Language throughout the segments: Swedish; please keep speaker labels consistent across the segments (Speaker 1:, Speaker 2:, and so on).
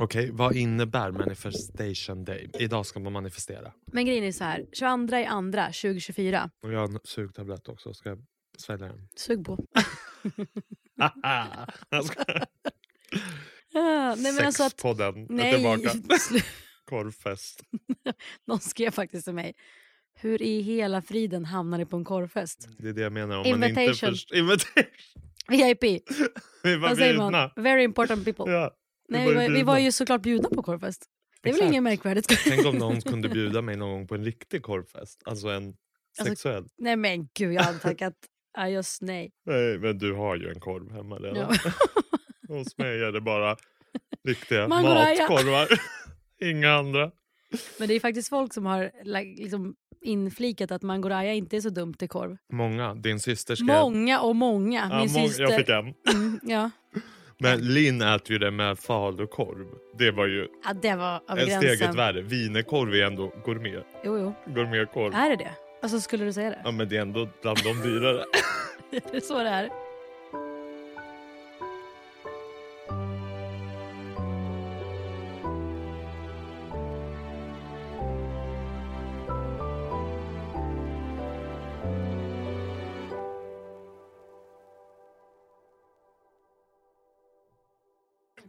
Speaker 1: Okej, vad innebär manifestation day? Idag ska man manifestera.
Speaker 2: Men grejen är så här, 22 i andra 2024.
Speaker 1: Och jag har en sugtablett också. Ska jag svälja den?
Speaker 2: Sug på. Ah, nej men alltså att,
Speaker 1: Sexpodden är
Speaker 2: nej,
Speaker 1: tillbaka.
Speaker 2: slu-
Speaker 1: Korvfest.
Speaker 2: någon skrev faktiskt till mig. Hur i hela friden hamnar ni på en korvfest?
Speaker 1: Det är det jag menar. Om man inte
Speaker 2: Invitation.
Speaker 1: först... Invitation.
Speaker 2: VIP,
Speaker 1: Vi
Speaker 2: vad säger man? Very important people.
Speaker 1: Ja,
Speaker 2: nej, vi, var, vi var ju såklart bjudna på korvfest. Det är väl inget märkvärdigt?
Speaker 1: Tänk om någon kunde bjuda mig någon gång på en riktig korvfest. Alltså en
Speaker 2: Alltså,
Speaker 1: sexuell.
Speaker 2: nej men gud, jag hade tackat ja, just nej.
Speaker 1: Nej, men du har ju en korv hemma redan.
Speaker 2: Ja.
Speaker 1: Hos mig är det bara riktiga matkorvar. Inga andra.
Speaker 2: Men det är faktiskt folk som har liksom inflikat att mangoraya inte är så dumt till korv.
Speaker 1: Många. Din syster skrev...
Speaker 2: Många och många.
Speaker 1: Ja,
Speaker 2: Min
Speaker 1: mång-
Speaker 2: syster...
Speaker 1: Jag fick en.
Speaker 2: Mm, ja.
Speaker 1: Men Linn äter ju det med falukorv. Det var ju
Speaker 2: ja, det var över
Speaker 1: en
Speaker 2: gränsen.
Speaker 1: steget värre. Wienerkorv är ändå gourmet.
Speaker 2: Jo, jo.
Speaker 1: Gourmetkorv.
Speaker 2: Är det det? Alltså skulle du säga det?
Speaker 1: Ja men det är ändå bland de dyrare.
Speaker 2: det är så det är.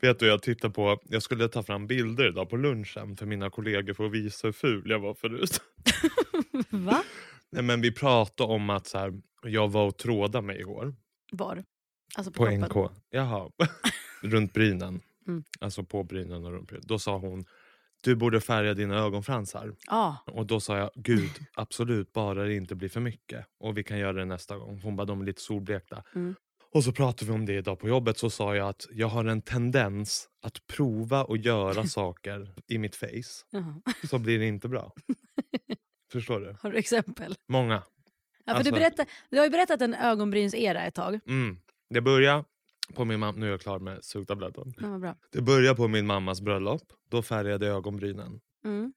Speaker 1: Vet du, jag tittar på, jag skulle ta fram bilder idag på lunchen för mina kollegor för att visa hur ful jag var förut.
Speaker 2: Va?
Speaker 1: Nej, men vi pratade om att så här, jag var och trådade mig igår
Speaker 2: Var? Alltså på,
Speaker 1: på? NK. Jaha. runt brynen.
Speaker 2: Mm.
Speaker 1: Alltså på brynen och runt brynen. Då sa hon, du borde färga dina ögonfransar.
Speaker 2: Ja.
Speaker 1: Och då sa jag, gud absolut bara det inte blir för mycket. Och vi kan göra det nästa gång. Hon bara, de är lite solblekta.
Speaker 2: Mm.
Speaker 1: Och så pratade vi om det idag på jobbet. Så sa jag att jag har en tendens att prova och göra saker i mitt face.
Speaker 2: Jaha.
Speaker 1: Så blir det inte bra. Förstår du?
Speaker 2: Har du exempel?
Speaker 1: Många.
Speaker 2: Ja, för
Speaker 1: Alltså-
Speaker 2: du, berättar, du har ju berättat en ögonbrynsera ett tag.
Speaker 1: Mm. Det börjar på min mamma, nu är jag klar med sugtabletten.
Speaker 2: Ja, bra.
Speaker 1: Det börjar på min mammas bröllop. Då färgade jag ögonbrynen.
Speaker 2: Mm.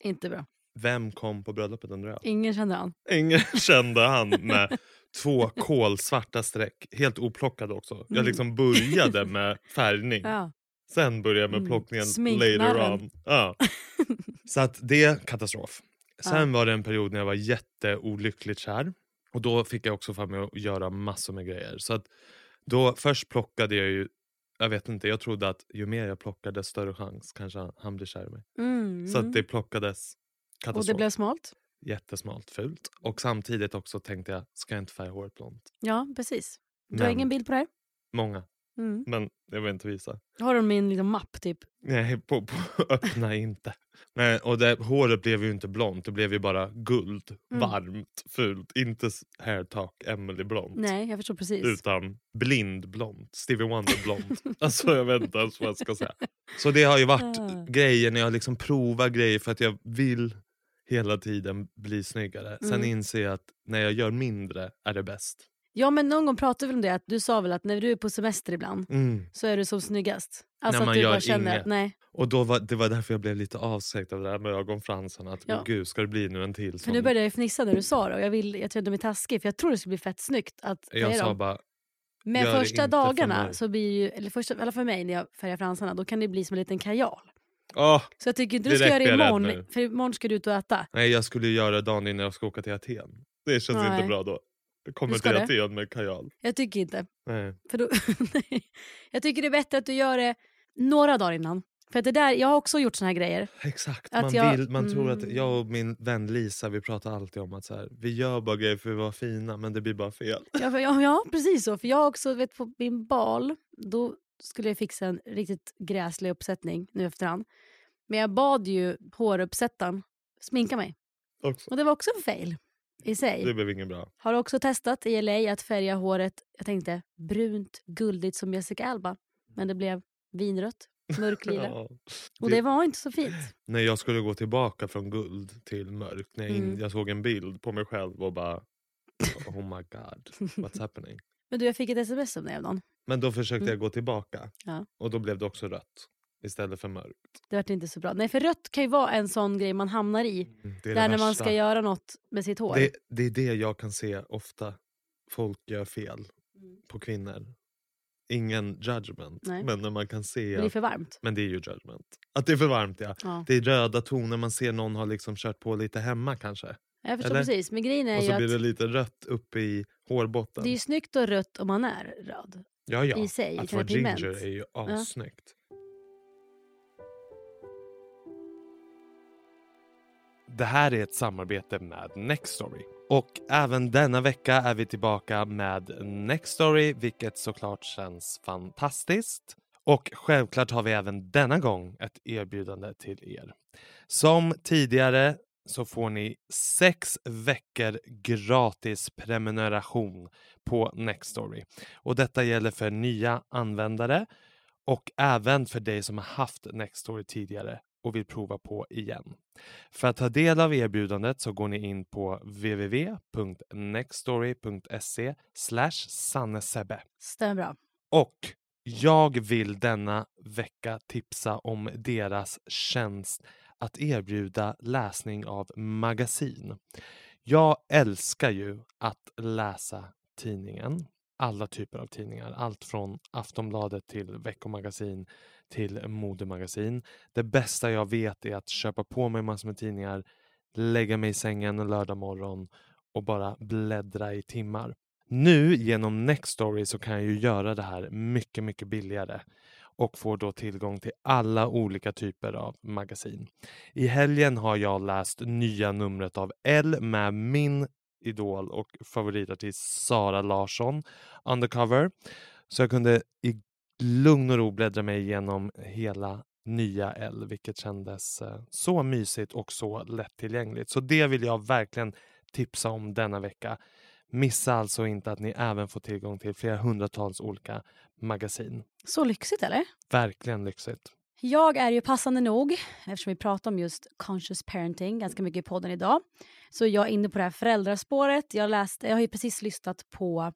Speaker 2: Inte bra.
Speaker 1: Vem kom på bröllopet undrar jag?
Speaker 2: Ingen känner han.
Speaker 1: Ingen kände han med två kolsvarta streck. Helt oplockade också. Jag
Speaker 2: Mm.
Speaker 1: liksom började med färgning.
Speaker 2: Ja.
Speaker 1: Sen började jag med
Speaker 2: Mm.
Speaker 1: plockningen
Speaker 2: Sminknarren.
Speaker 1: later on. Ja. Så att det är katastrof. Sen var det en period när jag var jätteolyckligt kär. Och då fick jag också för mig att göra massor med grejer. Så att då först plockade jag ju, jag vet inte, jag trodde att ju mer jag plockade större chans kanske han- blir kär i mig.
Speaker 2: Mm.
Speaker 1: Så att det plockades
Speaker 2: Och
Speaker 1: katastrof.
Speaker 2: det blev smalt?
Speaker 1: Jättesmalt, fult. Och samtidigt också tänkte jag, ska jag inte färga håret blont?
Speaker 2: Ja, precis. Du har
Speaker 1: Men-
Speaker 2: ingen bild på det här?
Speaker 1: Många,
Speaker 2: Mm.
Speaker 1: men jag vill inte visa.
Speaker 2: Har du min liksom, mapp typ?
Speaker 1: Nej, på, på, öppna inte. Nej, och det, håret blev ju inte blont, det blev ju bara guld.
Speaker 2: Mm.
Speaker 1: Varmt, fult. Inte hair talk Emily blont.
Speaker 2: Nej, jag förstår precis.
Speaker 1: Utan blind blont. Stevie Wonder blont. alltså jag vet inte ens vad jag ska säga. Så det har ju varit
Speaker 2: Ah.
Speaker 1: grejer när jag liksom provar grejer för att jag vill hela tiden bli snyggare. Sen
Speaker 2: Mm.
Speaker 1: inser jag att när jag gör mindre är det bäst.
Speaker 2: Ja, men någon gång pratade vi om det. Att du sa väl att när du är på semester ibland
Speaker 1: Mm.
Speaker 2: så är du som snyggast. Alltså
Speaker 1: man
Speaker 2: att du
Speaker 1: gör
Speaker 2: bara känner
Speaker 1: inget.
Speaker 2: att nej.
Speaker 1: Och då var, det var därför jag blev lite avskräckt av det här med ögonfransarna. Att,
Speaker 2: Ja.
Speaker 1: gud, ska det bli nu en till
Speaker 2: För
Speaker 1: sån?
Speaker 2: nu började jag fnissa när du sa det och jag, vill, jag kände mig taskig för jag tror det skulle bli fett snyggt att
Speaker 1: Jag sa
Speaker 2: dem.
Speaker 1: bara,
Speaker 2: Men första
Speaker 1: för
Speaker 2: dagarna,
Speaker 1: mig.
Speaker 2: så blir ju, eller första, i alla fall för mig när jag färgar fransarna, då kan det bli som en liten kajal.
Speaker 1: Åh,
Speaker 2: Så jag tycker inte du ska göra det imorgon,
Speaker 1: nu.
Speaker 2: för imorgon ska du ut och äta.
Speaker 1: nej jag skulle göra det dagen innan jag ska åka till Aten. Det känns
Speaker 2: Nej.
Speaker 1: inte bra då. Jag kommer till? Aten med kajal.
Speaker 2: Jag tycker inte.
Speaker 1: Nej.
Speaker 2: För då, jag tycker det är bättre att du gör det några dagar innan. För att det där, jag har också gjort såna här grejer.
Speaker 1: Exakt,
Speaker 2: Att
Speaker 1: man,
Speaker 2: jag-
Speaker 1: vill, man tror att
Speaker 2: mm.
Speaker 1: jag och min vän Lisa vi pratar alltid om att så här, vi gör bara grejer för att vara fina men det blir bara fel.
Speaker 2: Ja, för, ja, ja precis så. För jag har också, vet, på min bal, då skulle jag fixa en riktigt gräslig uppsättning nu efterhand. Men jag bad ju håruppsättaren sminka mig.
Speaker 1: Också.
Speaker 2: Och det var också en fail i sig.
Speaker 1: Det blev inget bra.
Speaker 2: Har också testat i LA att färga håret, jag tänkte brunt, guldigt som Jessica Alba. Men det blev vinrött, mörklila.
Speaker 1: Ja.
Speaker 2: Och
Speaker 1: Det-
Speaker 2: det var inte så fint.
Speaker 1: När jag skulle gå tillbaka från guld till mörkt, när jag, in,
Speaker 2: Mm.
Speaker 1: jag såg en bild på mig själv och bara oh my god, what's happening?
Speaker 2: Men du, jag fick ett sms om det av någon.
Speaker 1: Men då försökte
Speaker 2: Mm.
Speaker 1: jag gå tillbaka
Speaker 2: Ja.
Speaker 1: och då blev det också rött istället för mörkt.
Speaker 2: Det vart inte så bra. Nej, för rött kan ju vara en sån grej man hamnar i.
Speaker 1: Mm, Det är det
Speaker 2: Där när man ska göra något med sitt hår.
Speaker 1: det, det är det jag kan se ofta folk gör fel
Speaker 2: Mm.
Speaker 1: på kvinnor. ingen judgment.
Speaker 2: Nej.
Speaker 1: Men när man kan se...
Speaker 2: Det blir för varmt.
Speaker 1: Men det är ju judgment. Att det är för varmt ja.
Speaker 2: Ja.
Speaker 1: Det är röda toner, man ser någon har liksom kört på lite hemma kanske.
Speaker 2: Jag förstår
Speaker 1: Eller?
Speaker 2: precis. Men grejen är
Speaker 1: Och så blir det lite rött uppe i hårbotten.
Speaker 2: det är ju snyggt och rött om man är röd.
Speaker 1: Ja, ja.
Speaker 2: i sig,
Speaker 1: Att vara
Speaker 2: vara pigment.
Speaker 1: ginger är ju assnyggt. Det här är ett samarbete med Nextory. Och även denna vecka är vi tillbaka med Nextory, vilket såklart känns fantastiskt. Och självklart har vi även denna gång ett erbjudande till er. Som tidigare så får ni sex veckor gratis prenumeration på Nextory. Och detta gäller för nya användare och även för dig som har haft Nextory tidigare och vill prova på igen. För att ta del av erbjudandet så går ni in på www.nextory.se sannesebbe.
Speaker 2: Stämmer bra.
Speaker 1: Och jag vill denna vecka tipsa om deras tjänst att erbjuda läsning av magasin. Jag älskar ju att läsa tidningen. Alla typer av tidningar. Allt från Aftonbladet till veckomagasin till modemagasin. Det bästa jag vet är att köpa på mig massor med tidningar, lägga mig i sängen en lördag morgon och bara bläddra i timmar. Nu genom Nextory så kan jag ju göra det här mycket, mycket billigare och får då tillgång till alla olika typer av magasin. I helgen har jag läst nya numret av L med min idol och favoritartist Sara Larsson undercover. Så jag kunde i lugn och ro bläddra mig igenom hela nya L, vilket kändes eh, så mysigt och så lättillgängligt. Så det vill jag verkligen tipsa om denna vecka. Missa alltså inte att ni även får tillgång till flera hundratals olika magasin.
Speaker 2: Så lyxigt eller?
Speaker 1: Verkligen lyxigt.
Speaker 2: Jag är ju passande nog, eftersom vi pratar om just conscious parenting ganska mycket i podden idag, så är jag inne på det här föräldraspåret. Jag, läste, jag har ju precis lyssnat på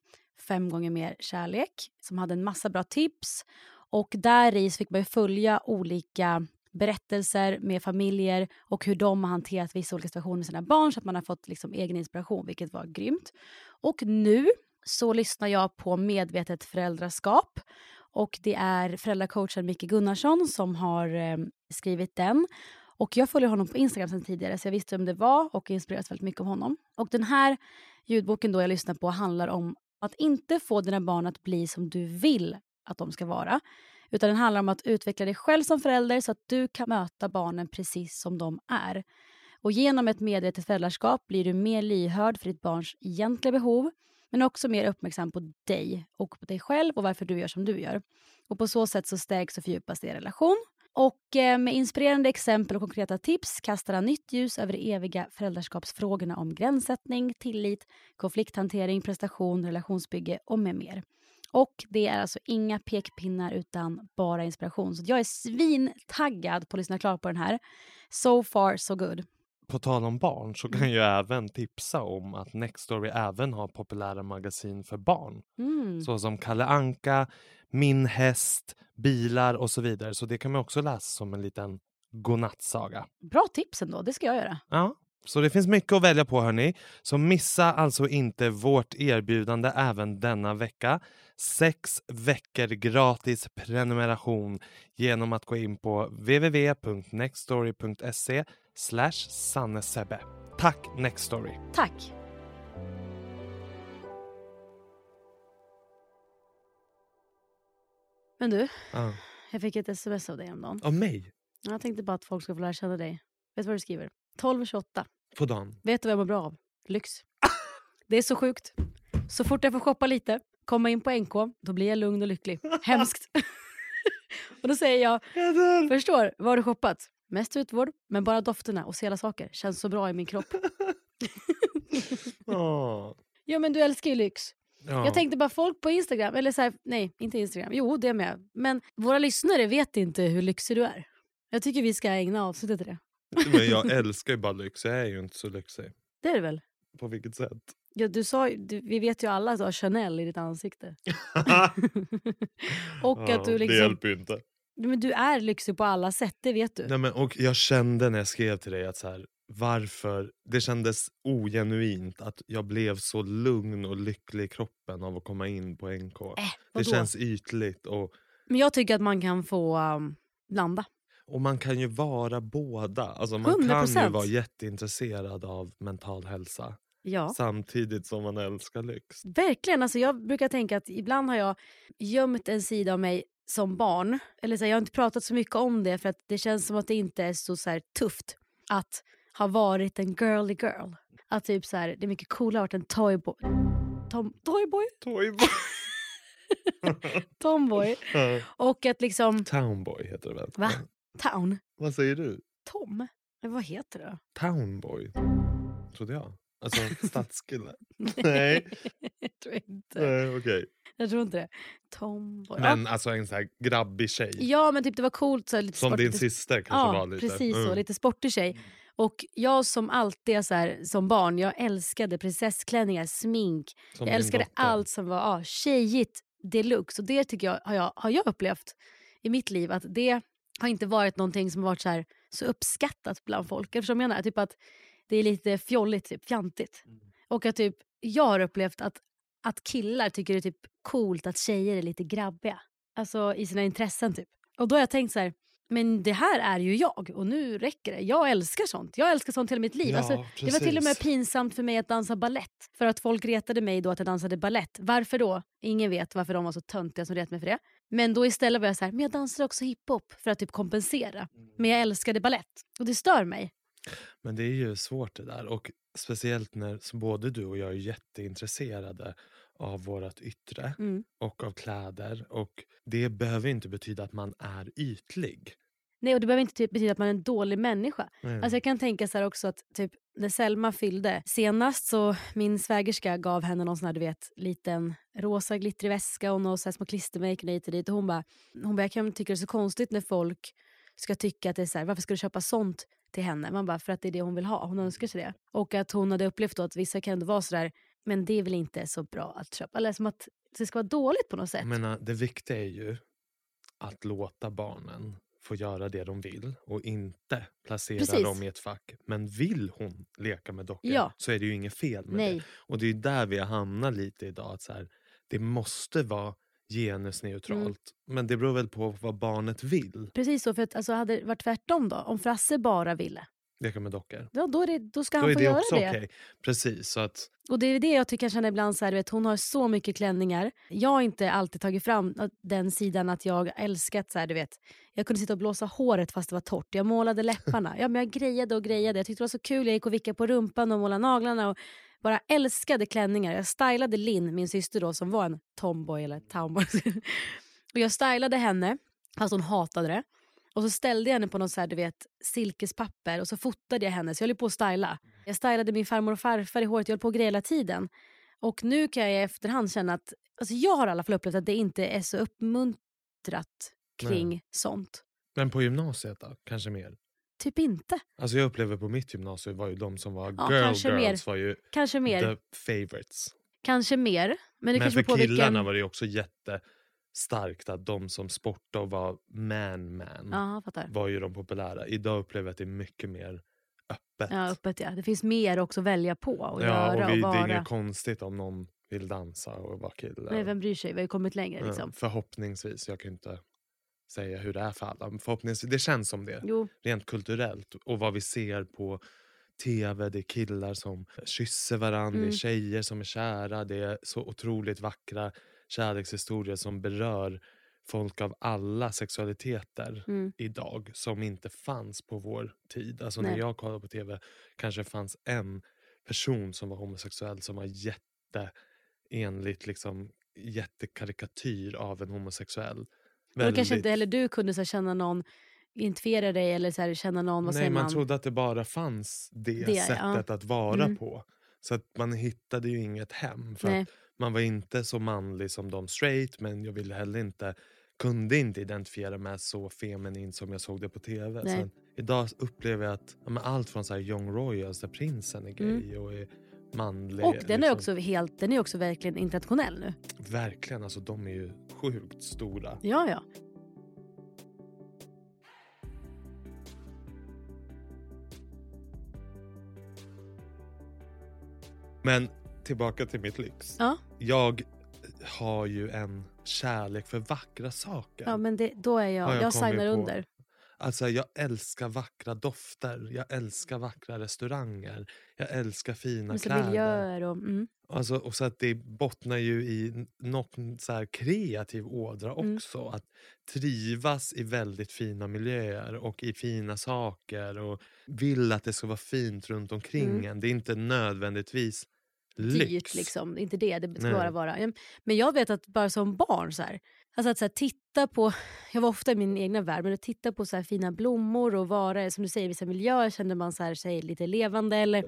Speaker 2: Fem gånger mer kärlek som hade en massa bra tips. Och där i fick man ju följa olika berättelser med familjer och hur de har hanterat vissa olika situationer med sina barn så att man har fått liksom egen inspiration, vilket var grymt. Och nu så lyssnar jag på Medvetet föräldraskap och det är föräldracoachen Micke Gunnarsson som har eh, skrivit den. Och jag följer honom på Instagram sedan tidigare så jag visste vem det var och inspireras väldigt mycket av honom. Och den här ljudboken då jag lyssnar på handlar om att inte få dina barn att bli som du vill att de ska vara. Utan den handlar om att utveckla dig själv som förälder så att du kan möta barnen precis som de är. Och genom ett medvetet föräldraskap blir du mer lyhörd för ditt barns egentliga behov men också mer uppmärksam på dig och på dig själv och varför du gör som du gör. Och På så sätt så stärks och fördjupas din relation. Och eh, med inspirerande exempel och konkreta tips kastar han nytt ljus över de eviga föräldraskapsfrågorna om gränssättning, tillit, konflikthantering, prestation, relationsbygge och med mer. Och det är alltså inga pekpinnar utan bara inspiration. Så jag är svintaggad på att lyssna klart på den här. So far so good.
Speaker 1: På tal om barn så kan jag även tipsa om att Nextory även har populära magasin för barn.
Speaker 2: Mm.
Speaker 1: Såsom Kalle Anka, Min häst, bilar och så vidare. Så det kan man också läsa som en liten godnattsaga.
Speaker 2: Bra tips ändå, det ska jag göra.
Speaker 1: Ja, så det finns mycket att välja på hörni. Så missa alltså inte vårt erbjudande även denna vecka. Sex veckor gratis prenumeration genom att gå in på www.nextory.se sannesebbe. Tack Nextory!
Speaker 2: Tack. Men du,
Speaker 1: Ja.
Speaker 2: jag fick ett sms av dig häromdagen.
Speaker 1: Av mig?
Speaker 2: Jag tänkte bara att folk ska få lära känna dig. Vet du vad du skriver? 12.28.
Speaker 1: På dagen?
Speaker 2: Vet du vad jag mår bra av? Lyx. Det är så sjukt. Så fort jag får shoppa lite, komma in på NK, då blir jag lugn och lycklig. Hemskt. och då säger jag,
Speaker 1: Jag
Speaker 2: förstår, vad har du shoppat? Mest utvård, men bara dofterna och sela saker känns så bra i min kropp.
Speaker 1: Åh.
Speaker 2: ja men du älskar ju lyx.
Speaker 1: Ja.
Speaker 2: Jag tänkte bara folk på Instagram, eller så här, nej inte Instagram, jo det med. Men våra lyssnare vet inte hur lyxig du är. Jag tycker vi ska ägna avsnittet till det.
Speaker 1: Men jag älskar ju bara lyx, jag är ju inte så lyxig.
Speaker 2: Det är det väl?
Speaker 1: På vilket sätt?
Speaker 2: Ja, du sa, du, vi vet ju alla att du har Chanel i ditt ansikte. och
Speaker 1: Ja,
Speaker 2: att du
Speaker 1: Det
Speaker 2: liksom,
Speaker 1: hjälper ju inte.
Speaker 2: Men du är lyxig på alla sätt, det vet du.
Speaker 1: Nej, men, och jag kände när jag skrev till dig att så här, varför det kändes ogenuint att jag blev så lugn och lycklig i kroppen av att komma in på NK.
Speaker 2: Äh,
Speaker 1: det känns ytligt och,
Speaker 2: Men jag tycker att man kan få um, blanda.
Speaker 1: och man kan ju vara båda. Alltså man kan ju
Speaker 2: 100%.
Speaker 1: vara jätteintresserad av mental hälsa
Speaker 2: Ja.
Speaker 1: samtidigt som man älskar lyx.
Speaker 2: Verkligen. Alltså jag brukar tänka att ibland har jag gömt en sida av mig som barn. Eller så här, jag har inte pratat så mycket om det för att det känns som att det inte är så, så här, tufft att ha varit en girly girl. Att typ så här, det är mycket coolare att vara en toyboy. Tom, toyboy?
Speaker 1: Toyboy.
Speaker 2: Tomboy. Och att liksom...
Speaker 1: Townboy heter det väl?
Speaker 2: Va? Town?
Speaker 1: Vad säger du?
Speaker 2: Tom? Men vad heter det?
Speaker 1: Townboy? Trodde jag. Alltså stadskille. Nej.
Speaker 2: jag tror inte.
Speaker 1: Nej, okej.
Speaker 2: Jag tror inte det. Tomboy.
Speaker 1: Men alltså en sån här grabbig tjej.
Speaker 2: ja, ja, men typ det var coolt. Så här, lite
Speaker 1: Som
Speaker 2: sport-
Speaker 1: din
Speaker 2: lite
Speaker 1: syster kanske
Speaker 2: ja,
Speaker 1: var lite.
Speaker 2: precis så.
Speaker 1: Mm.
Speaker 2: Lite sportig tjej. Och jag som alltid är så här, som barn, jag älskade prinsessklänningar, smink.
Speaker 1: Som
Speaker 2: jag älskade
Speaker 1: dotter.
Speaker 2: allt som var ja, tjejigt deluxe. Och det tycker jag har, jag har jag upplevt i mitt liv att det har inte varit någonting som har varit så, här, så uppskattat bland folk. Vad jag menar? Typ att det är lite fjolligt, typ, fjantigt.
Speaker 1: Mm.
Speaker 2: Och att typ, jag har upplevt att, att killar tycker det är typ coolt att tjejer är lite grabbiga. Alltså i sina intressen typ. Och då har jag tänkt så här, men det här är ju jag och nu räcker det. Jag älskar sånt. Jag älskar sånt hela mitt liv.
Speaker 1: Ja,
Speaker 2: alltså, det var till och med pinsamt för mig att dansa ballett. För att folk retade mig då att jag dansade ballett. Varför då? Ingen vet varför de var så töntiga som retade mig för det. Men då istället var jag så här, men jag dansade också hiphop för att typ kompensera. Men jag älskade ballett. Och det stör mig.
Speaker 1: Men det är ju svårt det där. Och speciellt när både du och jag är jätteintresserade av vårt yttre
Speaker 2: Mm.
Speaker 1: och av kläder. Och det behöver inte betyda att man är ytlig.
Speaker 2: Nej, och det behöver inte typ betyda att man är en dålig människa.
Speaker 1: Mm.
Speaker 2: Alltså jag kan tänka så här också att typ när Selma fyllde senast så min svägerska gav henne någon sån här du vet liten rosa glittrig väska och några små klistermärken hit och dit och hon bara, hon bara jag kan tycka det är så konstigt när folk ska tycka att det är så här, varför ska du köpa sånt till henne? Man bara för att det är det hon vill ha, hon önskar sig det. Och att hon hade upplevt att vissa kan vara sådär, men det är väl inte så bra att köpa. Eller som att det ska vara dåligt på något sätt.
Speaker 1: Jag menar, det viktiga är ju att låta barnen få göra det de vill och inte placera
Speaker 2: Precis.
Speaker 1: dem i ett fack. Men vill hon leka med dockor
Speaker 2: Ja.
Speaker 1: så är det ju inget fel med
Speaker 2: Nej.
Speaker 1: det. Och det är där vi har hamnat lite idag. Att så här, det måste vara genusneutralt.
Speaker 2: Mm.
Speaker 1: Men det beror väl på vad barnet vill.
Speaker 2: Precis så, för att alltså, hade det varit tvärtom då, om Frasse bara ville,
Speaker 1: Leka med dockor.
Speaker 2: då, då, det, då ska
Speaker 1: Då
Speaker 2: han få göra det.
Speaker 1: okej. Precis. Så att,
Speaker 2: Och det är det jag tycker jag känner ibland så här, vet, hon har så mycket klänningar. Jag har inte alltid tagit fram den sidan att jag älskat så här, du vet. Jag kunde sitta och blåsa håret fast det var torrt. Jag målade läpparna. Ja, men jag grejade och grejade. Jag tyckte det var så kul. Jag gick och vickade på rumpan och målade naglarna och bara älskade klänningar. Jag stylade Linn, min syster då, som var en tomboy eller tomboy. och jag stylade henne, fast hon hatade det. Och så ställde jag henne på något så här, du vet, silkespapper och så fotade jag henne. Så jag höll på att styla. Jag stylade min farmor och farfar i håret. Jag höll på att greja hela tiden. Och nu kan jag i efterhand känna att, alltså jag har i alla fall upplevt att det inte är så uppmuntrat kring sånt.
Speaker 1: men på gymnasiet då? Kanske mer?
Speaker 2: Typ inte.
Speaker 1: Alltså jag upplever på mitt gymnasium var ju de som var
Speaker 2: Ja,
Speaker 1: girl
Speaker 2: kanske
Speaker 1: girls
Speaker 2: mer.
Speaker 1: var ju
Speaker 2: Kanske mer.
Speaker 1: the favorites.
Speaker 2: Kanske mer. Men
Speaker 1: Men för killarna
Speaker 2: vilken...
Speaker 1: var det ju också jättestarkt att de som sportade och var man-man
Speaker 2: Ja,
Speaker 1: var ju de populära. Idag upplever jag att det är mycket mer öppet.
Speaker 2: Ja, öppet ja. Det finns mer också att välja på och
Speaker 1: Ja,
Speaker 2: göra
Speaker 1: och
Speaker 2: och,
Speaker 1: vi, det är
Speaker 2: vara.
Speaker 1: inget konstigt om någon vill dansa och vara kille.
Speaker 2: Nej, vem bryr sig? Vi har ju kommit längre
Speaker 1: Ja,
Speaker 2: liksom.
Speaker 1: Förhoppningsvis, jag kan inte säga hur det är för alla. Förhoppningsvis, det känns som det,
Speaker 2: Jo,
Speaker 1: rent kulturellt. Och vad vi ser på tv, det är killar som kysser varandra, det
Speaker 2: Mm.
Speaker 1: är tjejer som är kära. Det är så otroligt vackra kärlekshistorier som berör folk av alla sexualiteter
Speaker 2: mm.
Speaker 1: idag som inte fanns på vår tid. Alltså när
Speaker 2: Nej.
Speaker 1: jag kollade på tv kanske fanns en person som var homosexuell som var jätte enligt liksom jättekarikatyr av en homosexuell.
Speaker 2: Och då kanske
Speaker 1: Väldigt-
Speaker 2: inte heller du kunde så känna någon identifiera dig eller så här, känna någon, vad
Speaker 1: Nej,
Speaker 2: säger
Speaker 1: man
Speaker 2: man?
Speaker 1: trodde att det bara fanns det,
Speaker 2: Det, ja.
Speaker 1: sättet att vara
Speaker 2: Mm.
Speaker 1: på. Så att man hittade ju inget hem. För man var inte så manlig som de straight men jag ville heller inte kunde inte identifiera mig så feminin som jag såg det på tv. Sen, idag upplever jag att ja, allt från så här Young Royals där prinsen är gay
Speaker 2: Mm.
Speaker 1: och är manlig.
Speaker 2: Och den är
Speaker 1: liksom.
Speaker 2: också helt, den är också verkligen internationell nu.
Speaker 1: Verkligen, alltså de är ju sjukt stora.
Speaker 2: Ja, ja.
Speaker 1: Men tillbaka till mitt lyx.
Speaker 2: Ja.
Speaker 1: Jag har ju en kärlek för vackra saker.
Speaker 2: Ja, men det, då är jag,
Speaker 1: Har
Speaker 2: jag,
Speaker 1: jag
Speaker 2: signar
Speaker 1: på.
Speaker 2: under.
Speaker 1: Alltså jag älskar vackra dofter, jag älskar vackra restauranger, jag älskar fina
Speaker 2: så
Speaker 1: kläder.
Speaker 2: miljöer och... Mm.
Speaker 1: Alltså, och så att det bottnar ju i något så kreativ ådra
Speaker 2: Mm.
Speaker 1: också. Att trivas i väldigt fina miljöer och i fina saker och vill att det ska vara fint runt omkring
Speaker 2: Mm.
Speaker 1: en. Det är inte nödvändigtvis lyx.
Speaker 2: dyrt. Liksom. Inte det, det ska bara vara. Men jag vet att bara som barn, så här, alltså att så här, titta på, jag var ofta i min egna värld, men att titta på så här, fina blommor och vara, som du säger, i vissa miljöer kände man så här, sig lite levande. Eller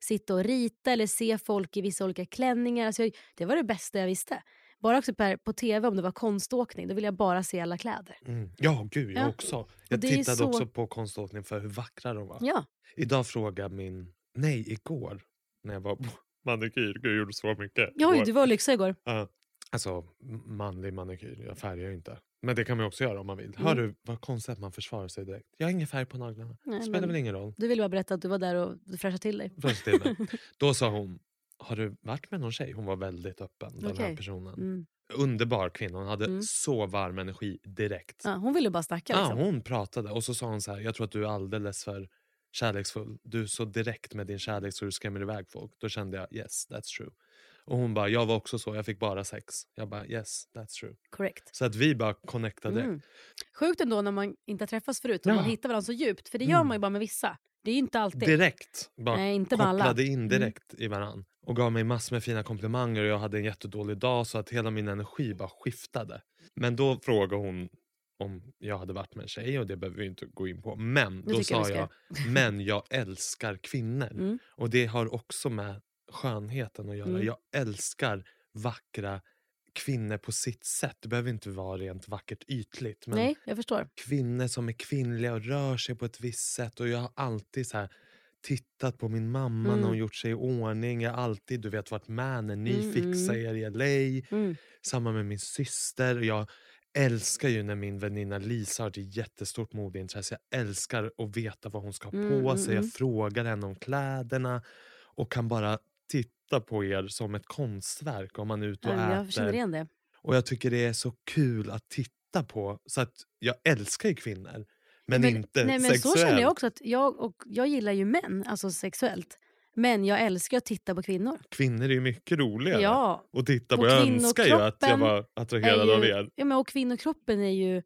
Speaker 2: sitta och rita eller se folk i vissa olika klänningar. Alltså jag, det var det bästa jag visste. Bara också på, på tv om det var konståkning, då ville jag bara se alla kläder.
Speaker 1: Mm. Ja, gud, jag
Speaker 2: Ja.
Speaker 1: också. Jag tittade
Speaker 2: så-
Speaker 1: också på konståkning för hur vackra de var.
Speaker 2: Ja,
Speaker 1: Idag frågade min... Nej, igår när jag var på manikyr. Gud, jag gjorde så mycket.
Speaker 2: ja du var lyxade igår.
Speaker 1: Ja. Alltså, manlig manikyr. Jag färgar ju inte. Men det kan man också göra om man vill.
Speaker 2: Mm.
Speaker 1: Hör du vad konstigt att man försvarar sig direkt. Jag har ingen färg på naglarna.
Speaker 2: Nej,
Speaker 1: Det spelar väl ingen roll.
Speaker 2: Du ville bara berätta att du var där och fräschade till dig.
Speaker 1: Först till mig. Då sa hon, har du varit med någon tjej? Hon var väldigt öppen, den här personen.
Speaker 2: Mm.
Speaker 1: Underbar kvinna. Hon hade
Speaker 2: Mm.
Speaker 1: så varm energi direkt.
Speaker 2: Ja, hon ville bara snacka.
Speaker 1: Ja,
Speaker 2: Liksom.
Speaker 1: hon pratade och så sa hon så här, jag tror att du är alldeles för kärleksfull. Du är så direkt med din kärlek så du skrämmer iväg folk. Då kände jag yes, that's true. Och hon bara, jag var också så, jag fick bara sex. Jag bara yes, that's true.
Speaker 2: Korrekt.
Speaker 1: Så att vi bara connectade.
Speaker 2: Mm. Sjukt ändå när man inte har träffats förut och
Speaker 1: Ja.
Speaker 2: man hittar varandra så djupt. För det gör
Speaker 1: Mm.
Speaker 2: man ju bara med vissa. Det är ju inte alltid.
Speaker 1: Direkt. Bara
Speaker 2: Nej, inte med alla. Mm.
Speaker 1: kopplade in direkt i varann. Och gav mig massor med fina komplimanger och jag hade en jättedålig dag så att hela min energi bara skiftade. Men då frågade hon om jag hade varit med en tjej och det behöver vi inte gå in på. Men
Speaker 2: Det
Speaker 1: då sa jag, men jag älskar kvinnor.
Speaker 2: Mm.
Speaker 1: Och det har också med skönheten att göra.
Speaker 2: Mm.
Speaker 1: Jag älskar vackra kvinnor på sitt sätt. Det behöver inte vara rent vackert ytligt. Men
Speaker 2: Nej, jag förstår.
Speaker 1: kvinnor som är kvinnliga och rör sig på ett visst sätt. Och jag har alltid så här tittat på min mamma när
Speaker 2: Mm.
Speaker 1: hon gjort sig i ordning. Jag har alltid du vet, varit med när ni
Speaker 2: Mm,
Speaker 1: fixar
Speaker 2: mm.
Speaker 1: er i LA.
Speaker 2: Mm.
Speaker 1: Samma med min syster. Jag älskar ju när min väninna Lisa har ett jättestort modeintresse. Jag älskar att veta vad hon ska ha
Speaker 2: Mm,
Speaker 1: på
Speaker 2: mm,
Speaker 1: sig. Jag
Speaker 2: mm.
Speaker 1: frågar henne om kläderna och kan bara titta på er som ett konstverk om man är ute och
Speaker 2: Ja, jag känner
Speaker 1: äter.
Speaker 2: igen det.
Speaker 1: Och jag tycker det är så kul att titta på. Så att jag älskar ju kvinnor. Men, inte
Speaker 2: nej, men
Speaker 1: sexuellt.
Speaker 2: Så känner jag också. att jag, och, jag gillar ju män, alltså sexuellt. Men jag älskar att titta på kvinnor.
Speaker 1: Kvinnor är ju mycket roligare
Speaker 2: Ja,
Speaker 1: att titta på.
Speaker 2: Och
Speaker 1: Jag önskar ju att jag var attraherad
Speaker 2: är
Speaker 1: av
Speaker 2: ju,
Speaker 1: er.
Speaker 2: ja, men och kvinnokroppen är ju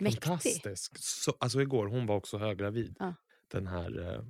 Speaker 2: mäktig.
Speaker 1: Fantastisk. Så, alltså igår, hon var också höggravid.
Speaker 2: Ja.
Speaker 1: Den här eh,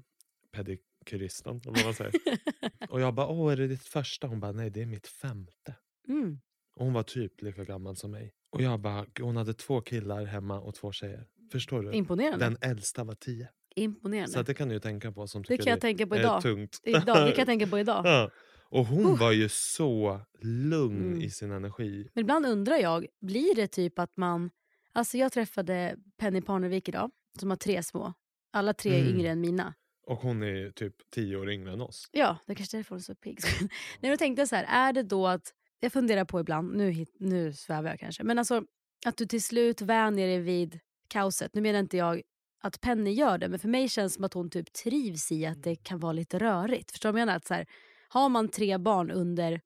Speaker 1: pedikyristen, vad man säger. och jag bara, åh är det ditt första? Hon bara, nej det är mitt femte.
Speaker 2: Mm.
Speaker 1: Och hon var typ lika gammal som mig. Och jag bara, hon hade två killar hemma och två tjejer. Förstår du?
Speaker 2: Imponerande.
Speaker 1: Den äldsta var tio.
Speaker 2: Imponerande.
Speaker 1: Så det kan du ju tänka på som
Speaker 2: det
Speaker 1: tycker
Speaker 2: kan jag tänka på
Speaker 1: är
Speaker 2: idag.
Speaker 1: tungt.
Speaker 2: idag. Det kan jag tänka på idag.
Speaker 1: ja. Och hon
Speaker 2: Uh.
Speaker 1: var ju så lugn
Speaker 2: Mm.
Speaker 1: i sin energi.
Speaker 2: Men ibland undrar jag, blir det typ att man... Alltså jag träffade Penny Parnevik idag, som har tre små. Alla tre är
Speaker 1: Mm.
Speaker 2: yngre än mina.
Speaker 1: Och hon är typ tio år yngre än oss.
Speaker 2: Ja, det kanske är därför hon är så pigg. Nej, då tänkte jag så här, är det då att... Jag funderar på ibland, nu, nu svävar jag kanske, men alltså att du till slut vänjer dig vid kaoset. Nu menar inte jag att Penny gör det, men för mig känns det som att hon typ trivs i att det kan vara lite rörigt. Förstår du vad jag menar? Att så här, har man tre barn under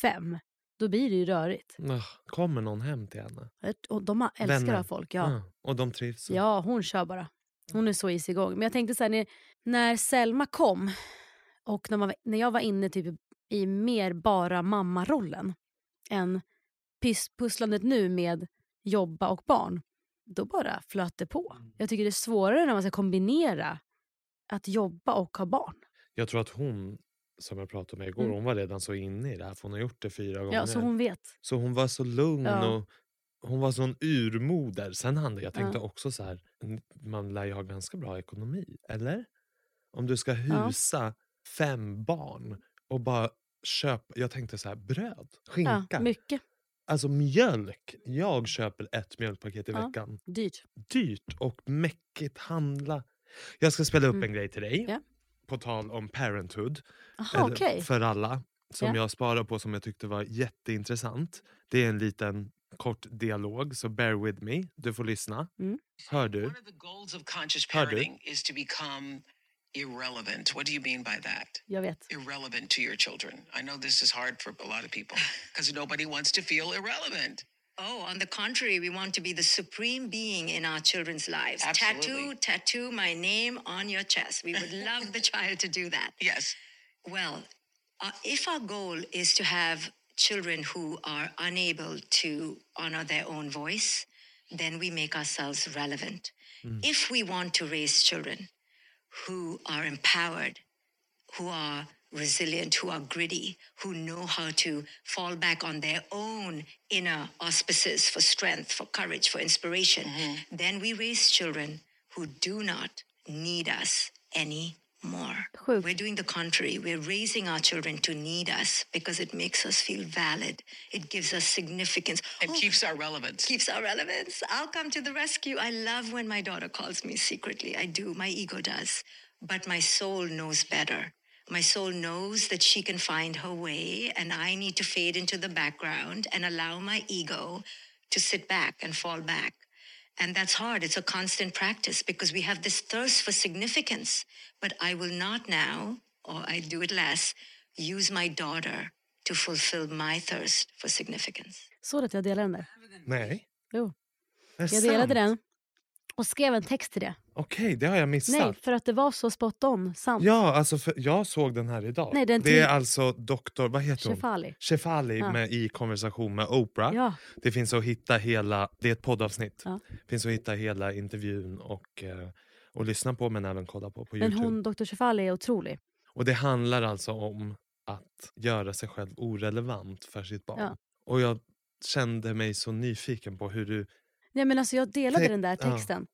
Speaker 2: fem, då blir det ju rörigt.
Speaker 1: Kommer någon hem till henne?
Speaker 2: Och de älskar
Speaker 1: Vänner.
Speaker 2: att ha folk. Ja.
Speaker 1: Ah, och de trivs.
Speaker 2: Ja, hon kör bara. Hon är så is igång. Men jag tänkte så här, när, när Selma kom och när, man, när jag var inne typ i mer bara mammarollen än pusslandet nu med jobba och barn, då bara flöt det på.
Speaker 1: Mm.
Speaker 2: Jag tycker det är svårare när man ska kombinera att jobba och ha barn.
Speaker 1: Jag tror att hon, som jag pratade med igår,
Speaker 2: Mm.
Speaker 1: hon var redan så inne i det här för hon har gjort det fyra gånger.
Speaker 2: Ja, så hon vet.
Speaker 1: Så hon var så lugn
Speaker 2: Ja.
Speaker 1: och hon var sån urmoder. Sen hade jag tänkte
Speaker 2: Ja.
Speaker 1: också så här, man lär ju ha ganska bra ekonomi, eller? Om du ska
Speaker 2: Ja.
Speaker 1: husa fem barn och bara köpa, jag tänkte så här, bröd,
Speaker 2: Ja,
Speaker 1: skinka,
Speaker 2: mycket.
Speaker 1: Alltså mjölk. Jag köper ett mjölkpaket i
Speaker 2: Ja.
Speaker 1: veckan.
Speaker 2: Dyrt.
Speaker 1: Dyrt och mäckigt handla. Jag ska spela upp
Speaker 2: Mm.
Speaker 1: en grej till dig.
Speaker 2: Ja.
Speaker 1: På tal om parenthood. Eller
Speaker 2: okej.
Speaker 1: För alla. Som
Speaker 2: Ja.
Speaker 1: jag sparar på som jag tyckte var jätteintressant. Det är en liten kort dialog, så bear with me. Du får lyssna.
Speaker 2: Mm.
Speaker 1: Hör du?
Speaker 3: One of the goals of conscious
Speaker 1: Hör du?
Speaker 3: Parenting is to become irrelevant. What do you mean by that?
Speaker 2: Jag vet.
Speaker 3: Irrelevant to your children. I know this is hard for a lot of people because nobody wants to feel irrelevant.
Speaker 4: Oh, on the contrary, we want to be the supreme being in our children's lives.
Speaker 3: Absolutely.
Speaker 4: Tattoo, tattoo my name on your chest. We would love the child to do that.
Speaker 3: Yes.
Speaker 4: Well, uh, if our goal is to have children who are unable to honor their own voice, then we make ourselves relevant. If we want to raise children who are empowered, who are resilient, who are gritty, who know how to fall back on their own inner auspices for strength, for courage, for inspiration, mm-hmm. then we raise children who do not need us anymore.
Speaker 2: Sjukt.
Speaker 4: We're doing the contrary. We're raising our children to need us because it makes us feel valid. It gives us significance.
Speaker 3: It
Speaker 4: Oh,
Speaker 3: keeps our relevance.
Speaker 4: keeps our relevance. I'll come to the rescue. I love when my daughter calls me secretly. I do. My ego does. But my soul knows better. My soul knows that she can find her way, and I need to fade into the background and allow my ego to sit back and fall back. And that's hard. It's a constant practice because we have this thirst for significance. But I will not now, or I do it less, use my daughter to fulfill my thirst for significance.
Speaker 2: Såg du att jag delade er den där?
Speaker 1: Nej.
Speaker 2: Jo.
Speaker 1: Är det
Speaker 2: Jag delade
Speaker 1: sant?
Speaker 2: den och skrev en text till det.
Speaker 1: Okej, det har jag missat.
Speaker 2: Nej, för att det var så spot on. Sant.
Speaker 1: Ja, alltså för jag såg den här idag.
Speaker 2: Nej, den
Speaker 1: det är alltså doktor, vad heter hon?
Speaker 2: Shefali.
Speaker 1: Shefali
Speaker 2: Ja.
Speaker 1: med, i konversation med Oprah.
Speaker 2: Ja.
Speaker 1: Det finns att hitta hela, det är ett poddavsnitt.
Speaker 2: Ja.
Speaker 1: finns att hitta hela intervjun och, eh, och lyssna på men även kolla på på
Speaker 2: Men
Speaker 1: Youtube.
Speaker 2: hon, Dr. Shefali är otrolig.
Speaker 1: Och det handlar alltså om att göra sig själv orelevant för sitt barn.
Speaker 2: Ja.
Speaker 1: Och jag kände mig så nyfiken på hur du,
Speaker 2: Nej, men alltså, jag delade
Speaker 1: Te-
Speaker 2: den där
Speaker 1: ja.
Speaker 2: texten.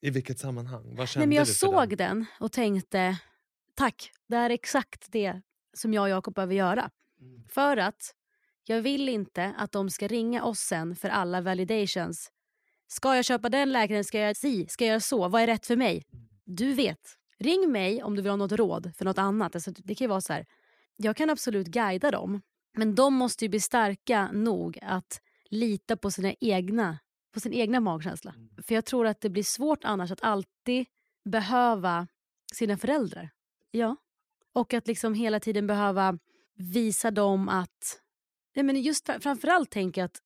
Speaker 1: i vilket sammanhang? Vad
Speaker 2: Nej,
Speaker 1: kände
Speaker 2: men jag
Speaker 1: du för
Speaker 2: såg
Speaker 1: den?
Speaker 2: den och tänkte tack, det här är exakt det som jag och Jakob behöver göra.
Speaker 1: Mm.
Speaker 2: För att jag vill inte att de ska ringa oss sen för alla validations. Ska jag köpa den läkaren? Ska jag göra si? Ska jag göra så? Vad är rätt för mig? Du vet. Ring mig om du vill ha något råd för något annat. Alltså, det kan vara så här. Jag kan absolut guida dem. Men de måste ju bli starka nog att lita på sina egna på sin egna magkänsla. För jag tror att det blir svårt annars att alltid behöva sina föräldrar. Ja. Och att liksom hela tiden behöva visa dem att... Nej men just fr- framförallt tänker jag att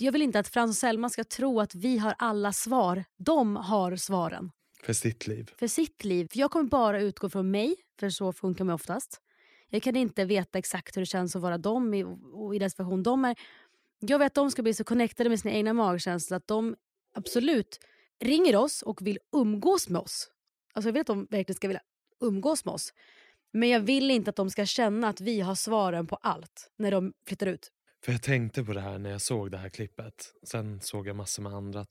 Speaker 2: jag vill inte att Frans och Selma ska tro att vi har alla svar. De har svaren
Speaker 1: För sitt liv.
Speaker 2: för sitt liv. För jag kommer bara utgå från mig, för så funkar man oftast. Jag kan inte veta exakt hur det känns att vara dem i, och i den situation de är. Jag vet att de ska bli så connectade med sina egna magkänslor att de absolut ringer oss och vill umgås med oss. Alltså jag vet att de verkligen ska vilja umgås med oss. Men jag vill inte att de ska känna att vi har svaren på allt när de flyttar ut.
Speaker 1: För jag tänkte på det här när jag såg det här klippet. Sen såg jag massor med andra